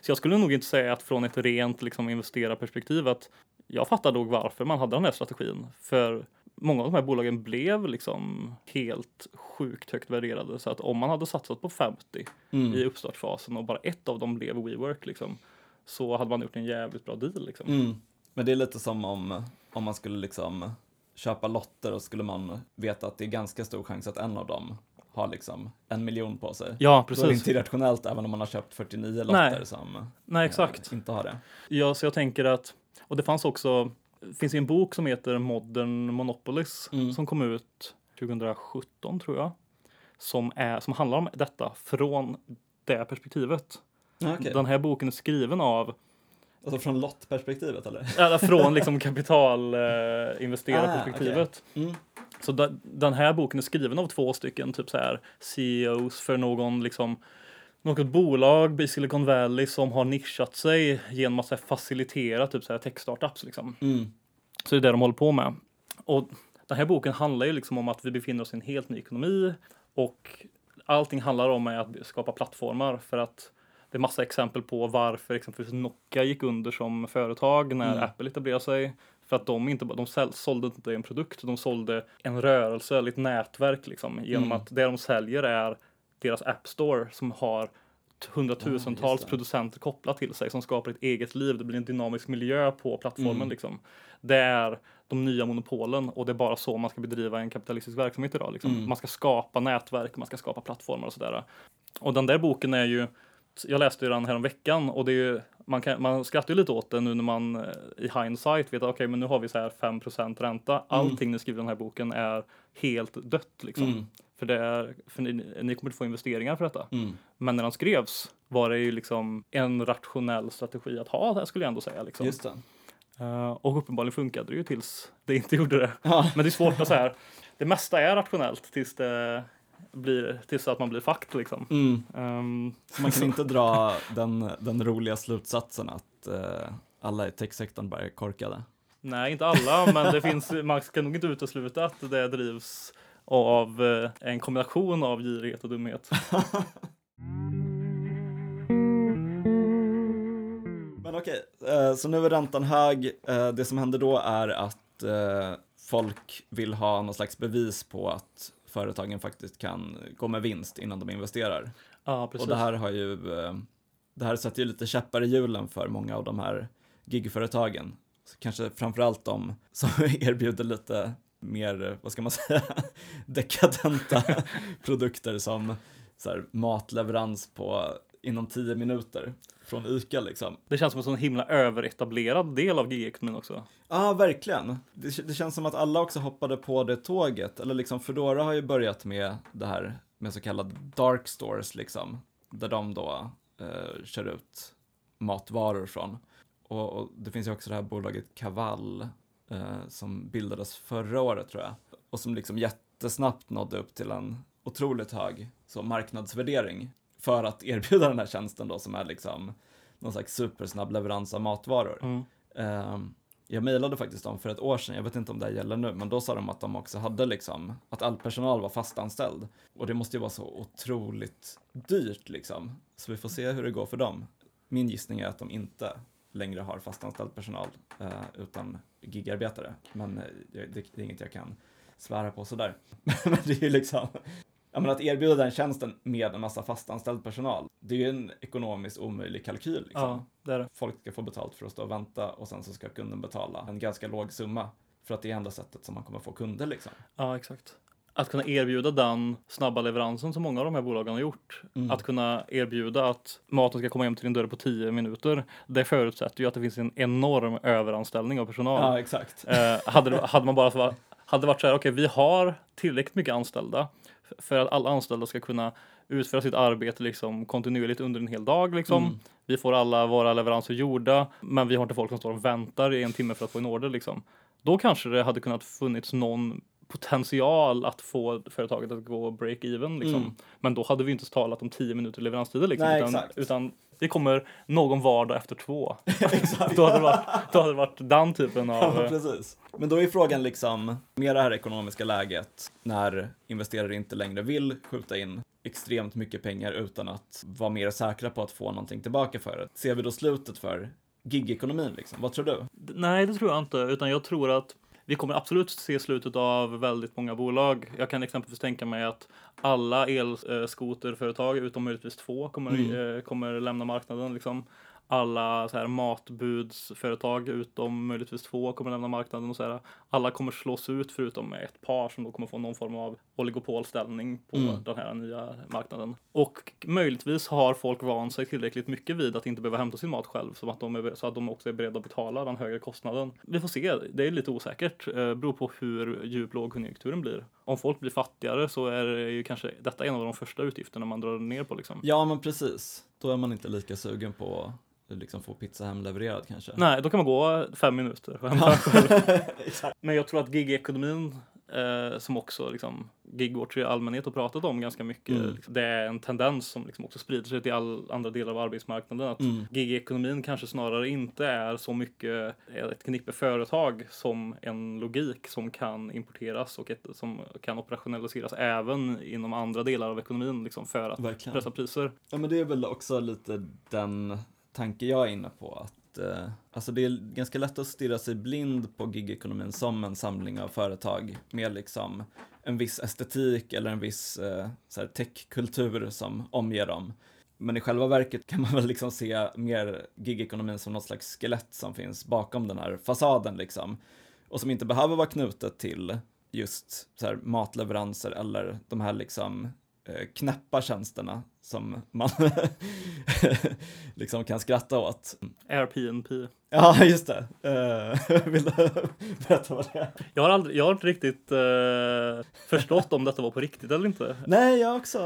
Så jag skulle nog inte säga att från ett rent liksom, investerarperspektiv att jag fattar nog varför man hade den här strategin. För många av de här bolagen blev liksom helt sjukt högt värderade. Så att om man hade satsat på 50 Mm. i uppstartsfasen och bara ett av dem blev WeWork liksom, så hade man gjort en jävligt bra deal. Liksom. Mm. Men det är lite som om, om man skulle liksom köpa lotter och skulle man veta att det är ganska stor chans att en av dem har liksom en miljon på sig. Ja, Då är det precis. inte irrationellt även om man har köpt 49 lotter Nej. som Nej, eh, exakt. inte har det. Ja, så jag tänker att, och det fanns också, det finns ju en bok som heter Modern Monopolies Mm. som kom ut 2017 tror jag. Som, är, som handlar om detta från det perspektivet. Okej. Den här boken är skriven av, Alltså från lottperspektivet eller? eller från liksom kapitalinvesterarperspektivet. Mm. Så da, den här boken är skriven av två stycken typ så här CEOs för någon liksom något bolag i Silicon Valley som har nischat sig genom att så här, facilitera typ så här tech-startups liksom. Mm. Så det är det de håller på med. Och den här boken handlar ju liksom om att vi befinner oss i en helt ny ekonomi och allting handlar om att skapa plattformar för att det är massa exempel på varför exempelvis Nokia gick under som företag när Mm. Apple etablerade sig. För att de inte de sålde inte en produkt, de sålde en rörelse eller ett nätverk liksom. Genom Mm. att det de säljer är deras App Store som har Ja, hundratusentals det. producenter kopplat till sig som skapar ett eget liv. Det blir en dynamisk miljö på plattformen Mm. liksom. Det är de nya monopolen och det är bara så man ska bedriva en kapitalistisk verksamhet idag. Liksom. Mm. Man ska skapa nätverk, man ska skapa plattformar och sådär. Och den där boken är ju, jag läste den här om veckan och det är ju, man, kan, man skrattar ju lite åt det nu när man eh, i hindsight vet att okej, men nu har vi så här 5% ränta. Allting ni skriver i den här boken är helt dött liksom. Mm. För, det är, för ni, ni kommer inte få investeringar för detta. Mm. Men när den skrevs var det ju liksom en rationell strategi att ha, det skulle jag ändå säga. Liksom. Just. Eh, och uppenbarligen funkade det ju tills det inte gjorde det. Ja. Men det är svårt att säga. Det mesta är rationellt tills det blir tills att man blir fucked liksom. Mm. Så man kan inte dra den, den roliga slutsatsen att eh, alla i techsektorn bara är korkade. nej, inte alla, men det finns, man ska nog inte utesluta att det drivs av eh, en kombination av girighet och dumhet. Men okej, eh, så nu är räntan hög. Det som händer då är att folk vill ha någon slags bevis på att företagen faktiskt kan gå med vinst innan de investerar. Ja, precis. Och det här har ju, eh, det här sätter ju lite käppar i hjulen för många av de här gigföretagen. Så Kanske framförallt de som erbjuder lite mer, eh, vad ska man säga, dekadenta produkter som så här, matleverans på inom tio minuter från ICA liksom. Det känns som en sån himla överetablerad del av gigekonomin också. Ja, verkligen. Det, det känns som att alla också hoppade på det tåget. Eller liksom Foodora har ju börjat med det här med så kallade dark stores liksom. Där de då eh, kör ut matvaror från. Och, och det finns ju också det här bolaget Kaval eh, som bildades förra året tror jag. Och som liksom jättesnabbt nådde upp till en otroligt hög så marknadsvärdering. För att erbjuda den här tjänsten då som är liksom någon slags supersnabb leverans av matvaror. Mm. Ehm, jag mejlade faktiskt dem för ett år sedan, jag vet inte om det här gäller nu, men då sa de att de också hade liksom, att all personal var fastanställd. Och det måste ju vara så otroligt dyrt liksom. Så vi får se hur det går för dem. Min gissning är att de inte längre har fastanställd personal, eh, utan gigarbetare. Men eh, det, det är inget jag kan svära på sådär. men det är ju liksom, Ja, men att erbjuda den tjänsten med en massa fastanställd personal, det är ju en ekonomiskt omöjlig kalkyl. Liksom. Ja, det är det. Folk ska få betalt för att stå och vänta och sen så ska kunden betala en ganska låg summa. För att det är enda sättet som man kommer få kunder liksom. Ja, exakt. Att kunna erbjuda den snabba leveransen som många av de här bolagen har gjort. Mm. Att kunna erbjuda att maten ska komma hem till din dörr på 10 minuter. Det förutsätter ju att det finns en enorm överanställning av personal. Ja, exakt. Eh, hade, hade man bara hade varit så här, okej, vi har tillräckligt mycket anställda för att alla anställda ska kunna utföra sitt arbete liksom kontinuerligt under en hel dag. Liksom. Mm. Vi får alla våra leveranser gjorda, men vi har inte folk som står och väntar i en timme för att få en order. Liksom. Då kanske det hade kunnat funnits någon potential att få företaget att gå break-even. Liksom. Mm. Men då hade vi inte talat om 10 minuter leveranstider. Liksom, Nej, utan, utan det kommer någon vardag efter två. då, hade det varit, då hade det varit den typen av... Ja, precis. Men då är frågan liksom, med det här ekonomiska läget, när investerare inte längre vill skjuta in extremt mycket pengar utan att vara mer säkra på att få någonting tillbaka för det. Ser vi då slutet för gigekonomin liksom? Vad tror du? Nej, det tror jag inte, utan jag tror att vi kommer absolut se slutet av väldigt många bolag. Jag kan exempelvis tänka mig att alla elskoterföretag, utom möjligtvis två, kommer, Mm. eh, kommer lämna marknaden. Liksom. Alla så här, matbudsföretag, utom möjligtvis två, kommer lämna marknaden. Och så här. Alla kommer slås ut, förutom ett par som då kommer få någon form av oligopolställning på Mm. den här nya marknaden. Och möjligtvis har folk vant sig tillräckligt mycket vid att inte behöva hämta sin mat själv, så att de, är, så att de också är beredda att betala den högre kostnaden. Vi får se, det är lite osäkert. Eh, beror på hur djup lågkonjunkturen blir. Om folk blir fattigare så är det ju kanske detta en av de första utgifterna man drar ner på liksom. Ja, men precis. Då är man inte lika sugen på liksom få pizza hemlevererad kanske. Nej, då kan man gå fem minuter och hämta. Men jag tror att gigekonomin eh, som också liksom Gigwatch i allmänhet har pratat om ganska mycket. Mm. Liksom, Det är en tendens som liksom också sprider sig till all andra delar av arbetsmarknaden. Att Mm. gigekonomin kanske snarare inte är så mycket ett knippe företag som en logik som kan importeras och ett, som kan operationaliseras även inom andra delar av ekonomin liksom, för att Verkligen. pressa priser. Ja, men det är väl också lite den tanke jag är inne på. Att, eh, alltså det är ganska lätt att stirra sig blind på gigekonomin som en samling av företag med liksom en viss estetik eller en viss eh, så här techkultur som omger dem. Men i själva verket kan man väl liksom se mer gigekonomin som något slags skelett som finns bakom den här fasaden liksom. Och som inte behöver vara knutet till just så här matleveranser eller de här liksom knäppa tjänsterna som man liksom kan skratta åt. Airbnb. Ja, just det. Eh, vill du berätta vad det är? Jag har, aldrig, jag har inte riktigt eh, förstått om detta var på riktigt eller inte. Nej, jag också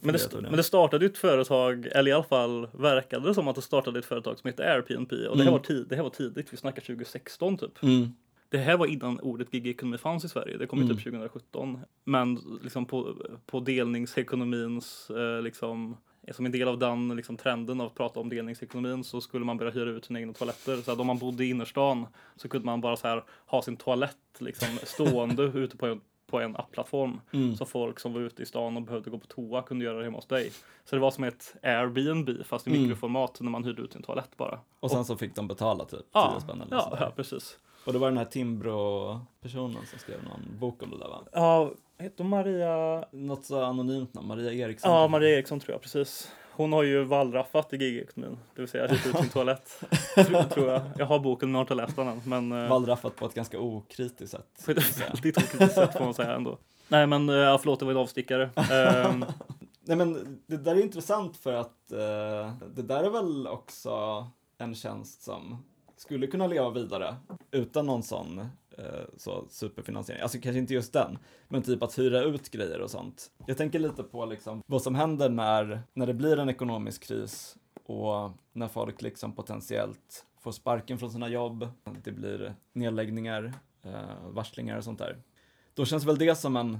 Men det, men det startade ju ett företag, eller i alla fall verkade det som att det startade ett företag som heter Airbnb. Och det, här Mm. var tid, det här var tidigt, vi snackar 2016 typ. Mm. Det här var innan ordet gigekonomi fanns i Sverige. Det kom ju Mm. typ 2017. Men liksom på, på delningsekonomins, eh, liksom, som en del av den liksom, trenden av att prata om delningsekonomin så skulle man börja hyra ut sina egna toaletter. Så att om man bodde i innerstan så kunde man bara så här ha sin toalett liksom, stående ute på en, på en appplattform. Mm. Så folk som var ute i stan och behövde gå på toa kunde göra det hemma hos dig. Så det var som ett Airbnb fast i Mm. mikroformat när man hyrde ut sin toalett bara. Och sen så fick de betala typ 10 Ja, spänn eller ja, ja, precis. Och det var den här Timbro-personen som skrev någon bok om det där va? Ja, heter hon Maria? Något så anonymt namn, Maria Eriksson. Ja, Maria Eriksson tror jag, precis. Hon har ju wallraffat i gigekonomin, det vill säga hyrt ut sin toalett. tror, tror jag. Jag har boken men har inte läst den än. Men eh, Wallraffat på ett ganska okritiskt sätt. på ett väldigt okritiskt sätt får man säga ändå. Nej men eh, ja, förlåt, det var en avstickare. Ehm, Nej men det där är intressant för att eh, det där är väl också en tjänst som skulle kunna leva vidare utan någon sån eh, så superfinansiering. Alltså kanske inte just den, men typ att hyra ut grejer och sånt. Jag tänker lite på liksom vad som händer när, när det blir en ekonomisk kris och när folk liksom potentiellt får sparken från sina jobb, det blir nedläggningar, eh, varslingar och sånt där. Då känns väl det som en,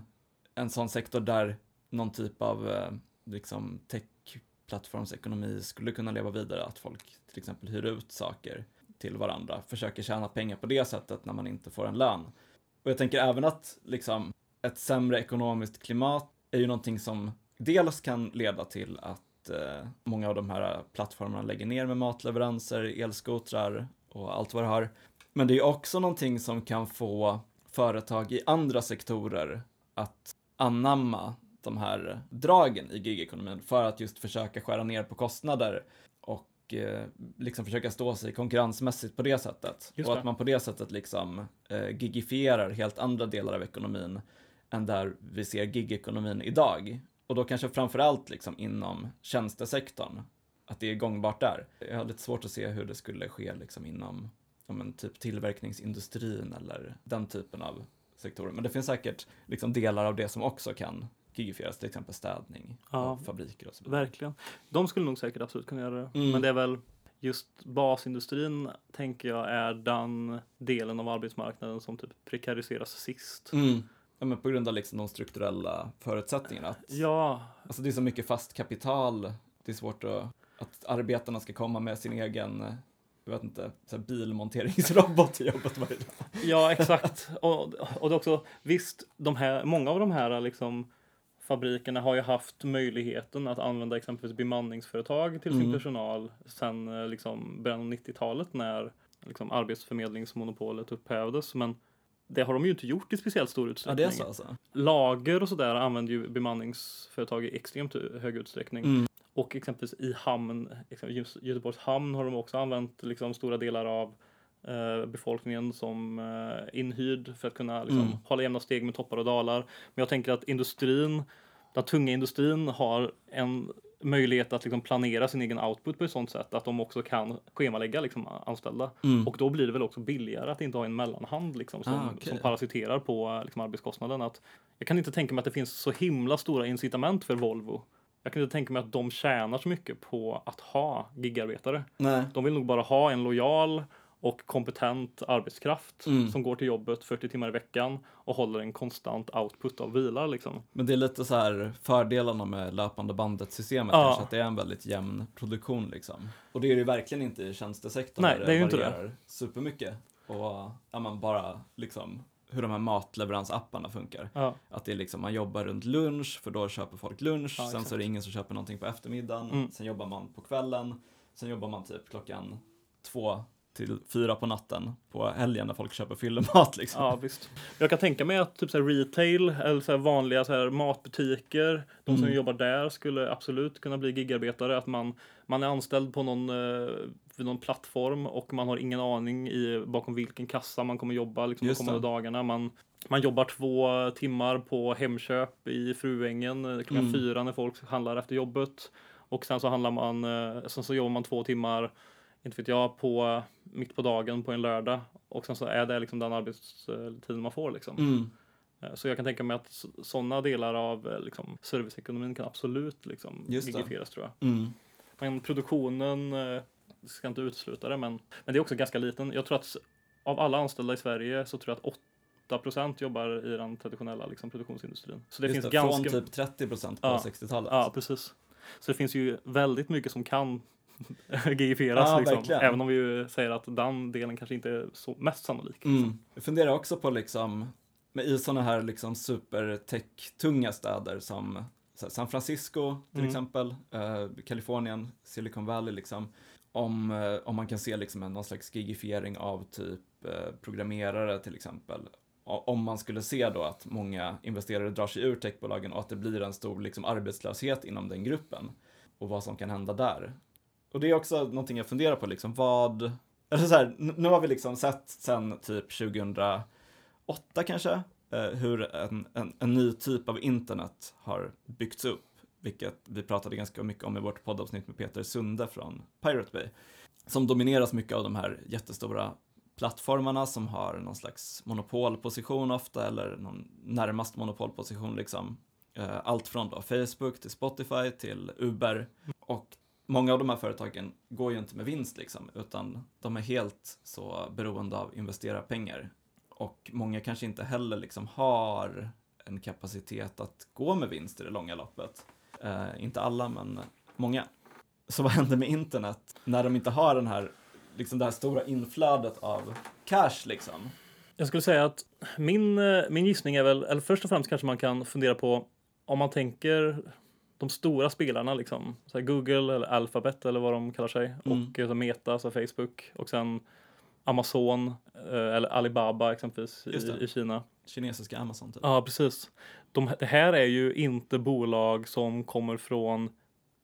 en sån sektor där någon typ av eh, liksom tech-plattformsekonomi skulle kunna leva vidare, att folk till exempel hyr ut saker till varandra, försöker tjäna pengar på det sättet när man inte får en lön. Och jag tänker även att liksom ett sämre ekonomiskt klimat är ju någonting som dels kan leda till att eh, många av de här plattformarna lägger ner med matleveranser, elskotrar och allt vad det har. Men det är också någonting som kan få företag i andra sektorer att anamma de här dragen i gigekonomin för att just försöka skära ner på kostnader och eh, liksom försöka stå sig konkurrensmässigt på det sättet. Just och det. att man på det sättet liksom eh, gigifierar helt andra delar av ekonomin än där vi ser gigekonomin idag. Och då kanske framförallt liksom inom tjänstesektorn, att det är gångbart där. Jag har lite svårt att se hur det skulle ske liksom inom ja, men typ tillverkningsindustrin eller den typen av sektorer. Men det finns säkert liksom delar av det som också kan gigifieras, till exempel städning Ja. av fabriker och så vidare. verkligen. De skulle nog säkert absolut kunna göra det. Mm. Men det är väl just basindustrin tänker jag är den delen av arbetsmarknaden som typ prekariseras sist. Mm. Ja, men på grund av liksom de strukturella förutsättningarna. Att, Ja, Alltså det är så mycket fast kapital, det är svårt att, att arbetarna ska komma med sin egen, jag vet inte, så här bilmonteringsrobot till jobbet varje dag. Ja, exakt. Och, och det också, visst, de här, många av de här liksom, fabrikerna har ju haft möjligheten att använda exempelvis bemanningsföretag till sin Mm. personal sedan eh, liksom, början av 90-talet när liksom, arbetsförmedlingsmonopolet upphävdes. Men det har de ju inte gjort i speciellt stor Ja, utsträckning. är så alltså. Lager och sådär använder ju bemanningsföretag i extremt hög utsträckning. Mm. Och exempelvis i hamn, exempelvis Göteborgs hamn har de också använt liksom stora delar av befolkningen som eh, inhyrd för att kunna liksom, Mm. hålla jämna steg med toppar och dalar. Men jag tänker att industrin, den tunga industrin har en möjlighet att liksom planera sin egen output på ett sånt sätt att de också kan schemalägga liksom, anställda. Mm. Och då blir det väl också billigare att inte ha en mellanhand liksom, som, Ah, okej. som parasiterar på liksom, arbetskostnaden. Att jag kan inte tänka mig att det finns så himla stora incitament för Volvo. Jag kan inte tänka mig att de tjänar så mycket på att ha gigarbetare. Nej. De vill nog bara ha en lojal och kompetent arbetskraft Mm. som går till jobbet 40 timmar i veckan och håller en konstant output av bilar. Liksom. Men det är lite så här fördelarna med löpande bandet-systemet Ja. kanske, att det är en väldigt jämn produktion liksom. Och det är det ju verkligen inte i tjänstesektorn Nej, där det inte varierar supermycket. Och ja, man bara liksom hur de här matleveransapparna funkar. Ja. Att det är liksom, man jobbar runt lunch, för då köper folk lunch, Ja, sen så är det ingen som köper någonting på eftermiddagen, Mm. sen jobbar man på kvällen, sen jobbar man typ klockan två till fyra på natten på helgen när folk köper fyllemat liksom. Ja, visst. Jag kan tänka mig att typ så retail eller så vanliga så här matbutiker, de som Mm. jobbar där skulle absolut kunna bli gigarbetare. Att man, man är anställd på någon, eh, vid någon plattform och man har ingen aning i, bakom vilken kassa man kommer jobba liksom, de kommande dagarna. Man, man jobbar två timmar på Hemköp i Fruängen eh, klockan Mm. fyra när folk handlar efter jobbet. Och sen så handlar man, eh, sen så jobbar man två timmar inte vet jag, på, mitt på dagen på en lördag. Och sen så är det liksom den arbetstiden man får liksom. Mm. Eh, Så jag kan tänka mig att sådana delar av eh, liksom, serviceekonomin kan absolut liksom, gigifieras tror jag. Mm. Men produktionen eh, ska inte utesluta det, men, men det är också ganska liten. Jag tror att av alla anställda i Sverige så tror jag att 8% jobbar i den traditionella liksom, produktionsindustrin. Så det Just finns det, ganska... Från typ 30 procent på Ja. 60-talet. Ja, precis. Så det finns ju väldigt mycket som kan gigifieras Ja, liksom. verkligen. Även om vi ju säger att den delen kanske inte är så mest sannolik. Mm. Jag funderar också på liksom, med i sådana här liksom super-tech-tunga städer som San Francisco till Mm. exempel, eh, Kalifornien, Silicon Valley liksom, om, eh, om man kan se liksom en, någon slags gigifiering av typ eh, programmerare till exempel. Om man skulle se då att många investerare drar sig ur techbolagen och att det blir en stor liksom, arbetslöshet inom den gruppen och vad som kan hända där. Och det är också någonting jag funderar på, liksom, vad, eller så här, nu har vi liksom sett sen typ 2008 kanske, eh, hur en, en, en ny typ av internet har byggts upp, vilket vi pratade ganska mycket om i vårt poddavsnitt med Peter Sunde från Pirate Bay, som domineras mycket av de här jättestora plattformarna som har någon slags monopolposition ofta, eller någon närmast monopolposition liksom. Eh, Allt från då Facebook till Spotify till Uber. Och många av de här företagen går ju inte med vinst liksom, utan de är helt så beroende av investerarpengar. Och många kanske inte heller liksom har en kapacitet att gå med vinst i det långa loppet. Eh, inte alla, men många. Så vad händer med internet när de inte har den här, liksom det här stora inflödet av cash liksom? Jag skulle säga att min, eh, min gissning är väl, eller först och främst kanske man kan fundera på om man tänker de stora spelarna liksom, så Google eller Alphabet eller vad de kallar sig Mm. och eh, Meta, alltså Facebook och sen Amazon eh, eller Alibaba exempelvis det. i, i Kina. Kinesiska Amazon typ. Ja, precis. De, det här är ju inte bolag som kommer från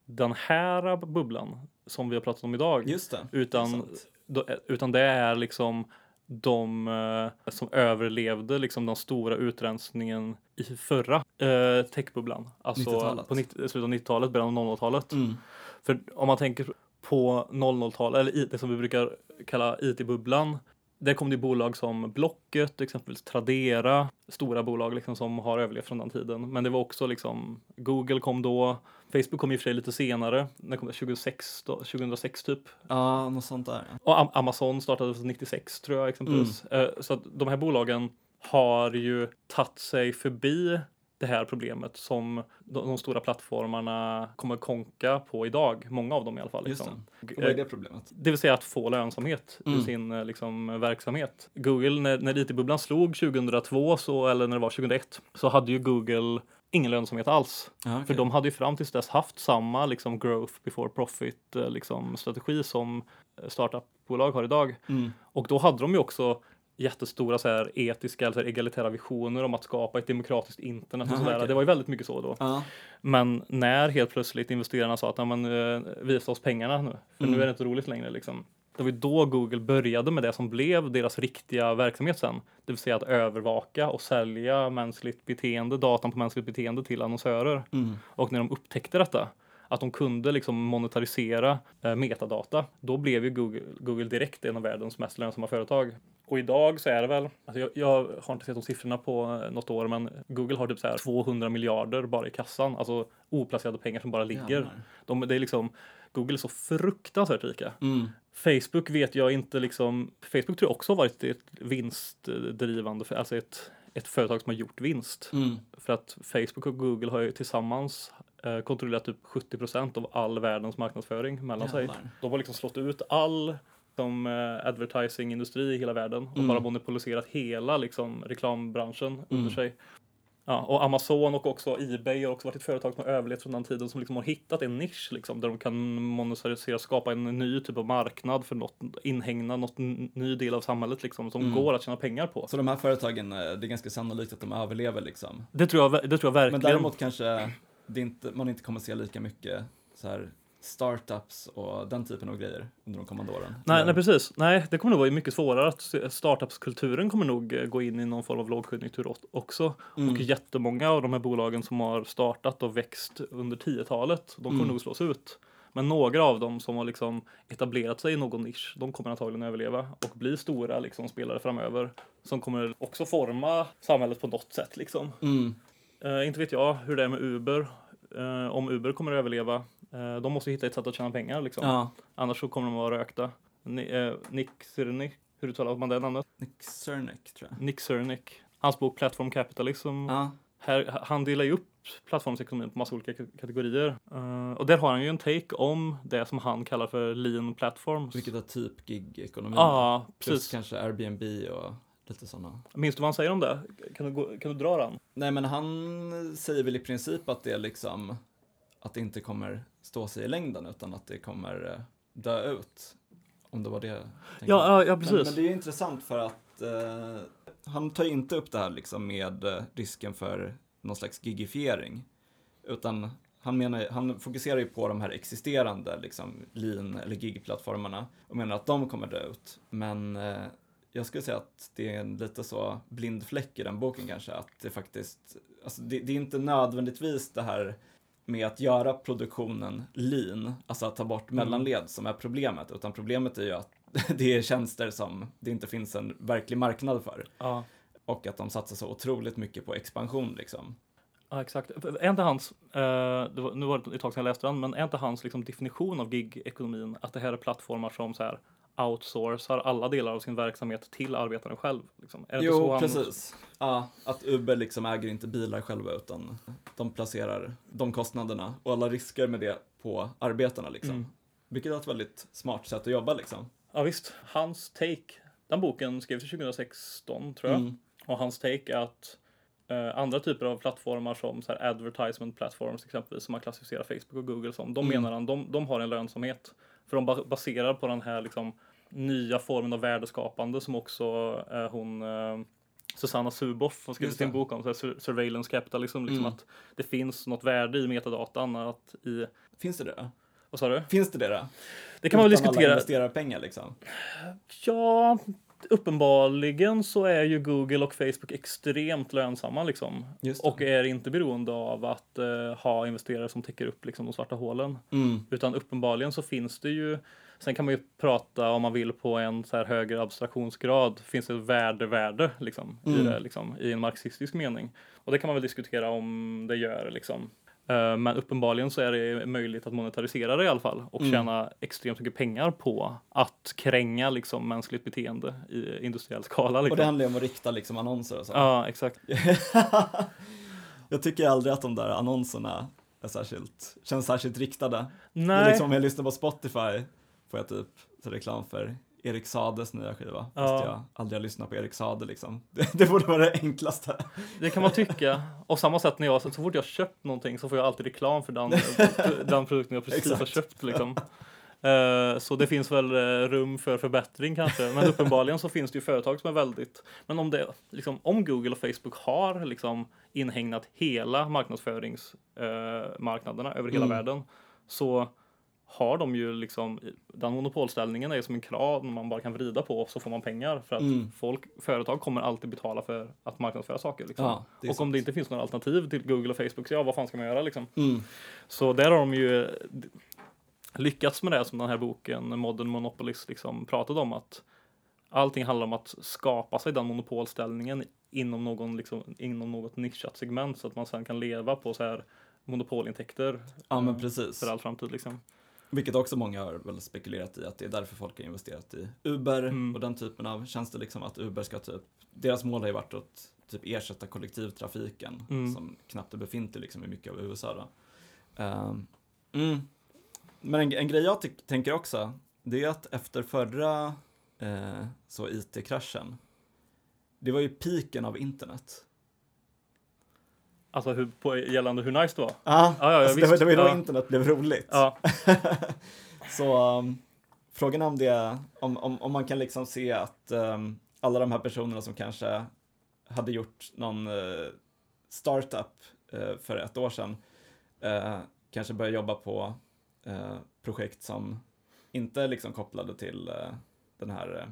den här bubblan som vi har pratat om idag. Det. Utan, sant. då, utan det är liksom de eh, som överlevde liksom den stora utrensningen i förra eh, techbubblan. Alltså 90-talet. på 90, slutet av 90-talet, början av 00-talet. Mm. För om man tänker på 00-talet, eller det som vi brukar kalla IT-bubblan. Där kom det bolag som Blocket, exempelvis Tradera, stora bolag liksom som har överlevt från den tiden. Men det var också liksom Google kom då, Facebook kom i och för sig lite senare, när kom det? 2006, då, 2006 typ. Ja, något sånt där. Och Am- Amazon startades 96 tror jag exempelvis. Eh, Så att de här bolagen har ju tagit sig förbi det här problemet som de, stora plattformarna kommer konka på idag. Många av dem i alla fall. Just Liksom. Och vad är Eh, det problemet? Det vill säga att få lönsamhet Mm. i sin eh, liksom, verksamhet. Google, när, när IT-bubblan slog 2002, så, eller när det var 2001, så hade ju Google ingen lönsamhet alls. Ja, För okej. de hade ju fram tills dess haft samma liksom, growth before profit eh, liksom, strategi som eh, startupbolag har idag. Mm. Och då hade de ju också jättestora så här, etiska eller egalitära visioner om att skapa ett demokratiskt internet och sådär. okej. Det var ju väldigt mycket så då. Ja. Men när helt plötsligt investerarna sa att "Ja, men, eh, visa oss pengarna nu, för Mm. nu är det inte roligt längre. Liksom. Det var ju då Google började med det som blev deras riktiga verksamhet sen. Det vill säga att övervaka och sälja mänskligt beteende, datan på mänskligt beteende till annonsörer. Mm. Och när de upptäckte detta, att de kunde liksom monetarisera eh, metadata, då blev ju Google, Google direkt en av världens mest lönsamma företag. Och idag så är det väl, alltså jag, jag har inte sett de siffrorna på eh, något år, men Google har typ så här 200 miljarder bara i kassan, alltså oplacerade pengar som bara ligger. Jävlar. De, det är liksom, Google är så fruktansvärt rika. Mm. Facebook vet jag inte liksom, Facebook tror jag också har varit ett vinstdrivande, för- alltså ett, ett företag som har gjort vinst. Mm. För att Facebook och Google har ju tillsammans eh, kontrollerat typ 70 procent av all världens marknadsföring mellan sig. Jävlar. De har liksom slått ut all som eh, advertising-industri i hela världen och Mm. bara monopoliserat hela liksom, reklambranschen under Mm. sig. Ja, och Amazon och också Ebay har också varit ett företag som har överlevt från den tiden som liksom har hittat en nisch liksom, där de kan monetarisera, skapa en ny typ av marknad för något, inhägna något ny del av samhället liksom, som Mm. går att tjäna pengar på. Så de här företagen, eh, det är ganska sannolikt att de överlever liksom. Det tror jag, det tror jag verkligen. Men däremot kanske inte, man inte kommer se lika mycket så här startups och den typen av grejer under de kommande åren. Nej, nej, precis. Nej, det kommer nog vara mycket svårare. att Startupskulturen kommer nog eh, gå in i någon form av lågkonjunktur också. Mm. Och jättemånga av de här bolagen som har startat och växt under 10-talet, de kommer Mm. nog slås ut. Men några av dem som har liksom etablerat sig i någon nisch, de kommer antagligen överleva och bli stora liksom, spelare framöver. Som kommer också forma samhället på något sätt. Liksom. Mm. Eh, inte vet jag hur det är med Uber. Eh, om Uber kommer att överleva. Eh, de måste hitta ett sätt att tjäna pengar. Liksom. Ja, Annars så kommer de att vara rökta. Ni, eh, Nick Sirnik hur uttalar man det namnet? Nick Cernick tror jag. Nick Cernick. Hans bok Platform Capitalism. Ja, Här, han delar ju upp plattformsekonomin på massa olika kategorier. Eh, och där har han ju en take om det som han kallar för lean platforms. vilket är typ gig-ekonomi. Ja, Plus precis. kanske Airbnb och lite sådana. Minns du vad han säger om det? Kan du, gå, kan du dra den? Nej, men han säger väl i princip att det är liksom att det inte kommer stå sig i längden utan att det kommer eh, dö ut. Om det var det. Ja, ja, ja Men, precis. men det är ju intressant för att eh, han tar ju inte upp det här liksom med eh, risken för någon slags gigifiering. Utan han, menar, han fokuserar ju på de här existerande liksom, lean eller gig-plattformarna och menar att de kommer dö ut. Men eh, jag skulle säga att det är en lite så blind fläck i den boken kanske, att det faktiskt, alltså det, det är inte nödvändigtvis det här med att göra produktionen lean, alltså att ta bort Mm. mellanled som är problemet, utan problemet är ju att det är tjänster som det inte finns en verklig marknad för Ja. och att de satsar så otroligt mycket på expansion liksom. Ja, exakt. Är inte hans, eh, var, nu var det ett tag sedan jag läste den, men är inte hans liksom, definition av gig-ekonomin att det här är plattformar som så här outsourcar alla delar av sin verksamhet till arbetaren själv? Liksom? Är det Jo, han- precis. Ja, att Uber liksom äger inte bilar själva utan de placerar de kostnaderna och alla risker med det på arbetarna liksom. Mm. Vilket är ett väldigt smart sätt att jobba liksom. Ja visst, hans take, den boken skrevs 2016 tror jag. Mm. Och hans take är att eh, andra typer av plattformar som så här advertisement platforms exempelvis som man klassificerar Facebook och Google som, de Mm. menar han, de, de har en lönsamhet. För de ba- baserar på den här liksom nya formen av värdeskapande som också eh, hon eh, Susanna Suboff har skrivit sin bok om, så här, sur- surveillance capitalism, liksom Mm. att det finns något värde i metadatan, att i, Finns det det? vad sa du? Finns det det då? Det kan man väl Utan alla diskutera. investerarpengar liksom. Ja, uppenbarligen så är ju Google och Facebook extremt lönsamma liksom. Och är inte beroende av att eh, ha investerare som täcker upp liksom, de svarta hålen. Mm. Utan uppenbarligen så finns det ju, sen kan man ju prata om man vill på en så här högre abstraktionsgrad, finns det ett värde-värde liksom, i Mm. det liksom, i en marxistisk mening. Och det kan man väl diskutera om det gör liksom. Eh, Men uppenbarligen så är det möjligt att monetarisera det i alla fall och Mm. tjäna extremt mycket pengar på att kränga liksom mänskligt beteende i industriell skala. Och Liksom. det handlar ju om att rikta liksom annonser och så. Ja, exakt. jag tycker aldrig att de där annonserna är särskilt, känns särskilt riktade. Det är Nej, liksom om jag lyssnar på Spotify får jag typ reklam för Erik Sades nya skiva. Ja. Fast jag aldrig har lyssnat på Erik Sade liksom. Det, det borde vara det enklaste. det kan man tycka. Och samma sätt när jag, så fort jag har köpt någonting så får jag alltid reklam för den, den produkten jag precis har Exakt. köpt. Liksom. Eh, Så det finns väl eh, rum för förbättring kanske. Men uppenbarligen så finns det ju företag som är väldigt... Men om, det, liksom, om Google och Facebook har liksom inhägnat hela marknadsföringsmarknaderna över hela Mm. världen så har de ju liksom, den monopolställningen är som en kran man bara kan vrida på så får man pengar för att Mm. folk, företag kommer alltid betala för att marknadsföra saker. Liksom. Ja, och om sant. det inte finns några alternativ till Google och Facebook, så ja, vad fan ska man göra liksom? Mm. Så där har de ju lyckats med det som den här boken Modern Monopolist liksom pratade om att allting handlar om att skapa sig den monopolställningen inom, någon, liksom, inom något nischat segment så att man sen kan leva på så här monopolintäkter Ja men eh, precis. för all framtid. Liksom. Vilket också många har väl spekulerat i att det är därför folk har investerat i Uber Mm. och den typen av tjänster liksom att Uber ska typ, deras mål har ju varit att typ ersätta kollektivtrafiken Mm. som knappt är befintlig liksom i mycket av USA då. Ehm, mm. Men en, en grej jag tänker också, det är att efter förra eh, så IT-kraschen, det var ju piken av internet. Alltså hur, på, gällande hur nice det var. Ah, Ja, ja, alltså, det, var, det var ju då Ja. internet blev roligt. Ja, Så um, frågan är om det, om, om, om man kan liksom se att um, alla de här personerna som kanske hade gjort någon uh, startup uh, för ett år sedan uh, kanske börjar jobba på projekt som inte är liksom kopplade till den här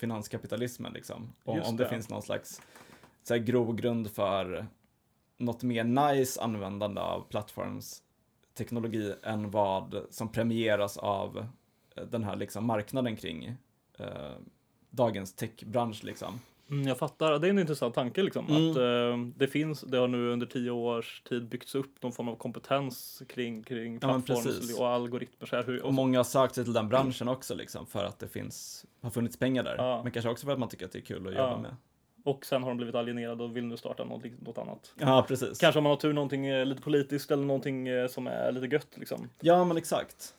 finanskapitalismen liksom. Om, om det, det. finns någon slags så här, grogrund för något mer nice användande av plattforms teknologi än vad som premieras av eh, den här liksom marknaden kring eh, dagens techbransch liksom. Mm, jag fattar. Det är en intressant tanke liksom. Mm. Att eh, det finns, det har nu under tio års tid byggts upp någon form av kompetens kring, kring Ja, plattforms precis. och algoritmer. Så här, hur, Och många har sökt sig till den branschen också liksom för att det finns, har funnits pengar där. Ja. Men kanske också för att man tycker att det är kul att Ja. jobba med. Och sen har de blivit alienerade och vill nu starta något, något annat. Ja, precis. Kanske om man har tur någonting eh, lite politiskt eller någonting eh, som är lite gött liksom. Ja, men exakt.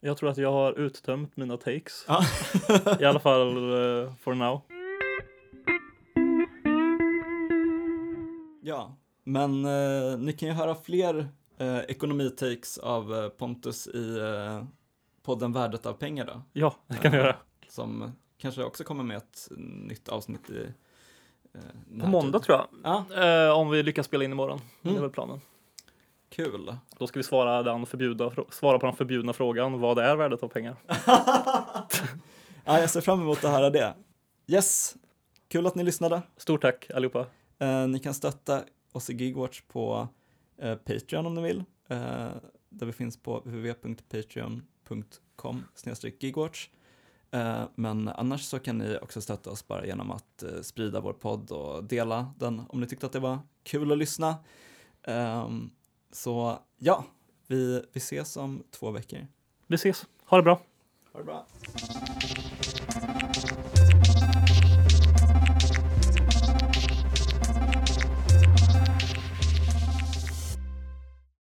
Jag tror att jag har uttömt mina takes. Ja. I alla fall eh, for now. Ja, men eh, ni kan ju höra fler eh, ekonomitakes av eh, Pontus i eh, podden Värdet av pengar då. Ja, det kan vi göra. Som kanske också kommer med ett nytt avsnitt i eh, På måndag tror jag. Ja, Eh, om vi lyckas spela in imorgon. Det är Mm. väl planen. kul. Då ska vi svara, den förbjuda, frå- svara på den förbjudna frågan. Vad är värdet av pengar? ja, jag ser fram emot att höra det. Yes, kul att ni lyssnade. Stort tack allihopa. Eh, ni kan stötta oss i Gigwatch på eh, Patreon om ni vill. Eh, där vi finns på www.patreon.com gigwatch. Eh, men annars så kan ni också stötta oss bara genom att eh, sprida vår podd och dela den om ni tyckte att det var kul att lyssna. Ehm, så ja, vi, vi ses om två veckor. Vi ses. Ha det bra. Ha det bra.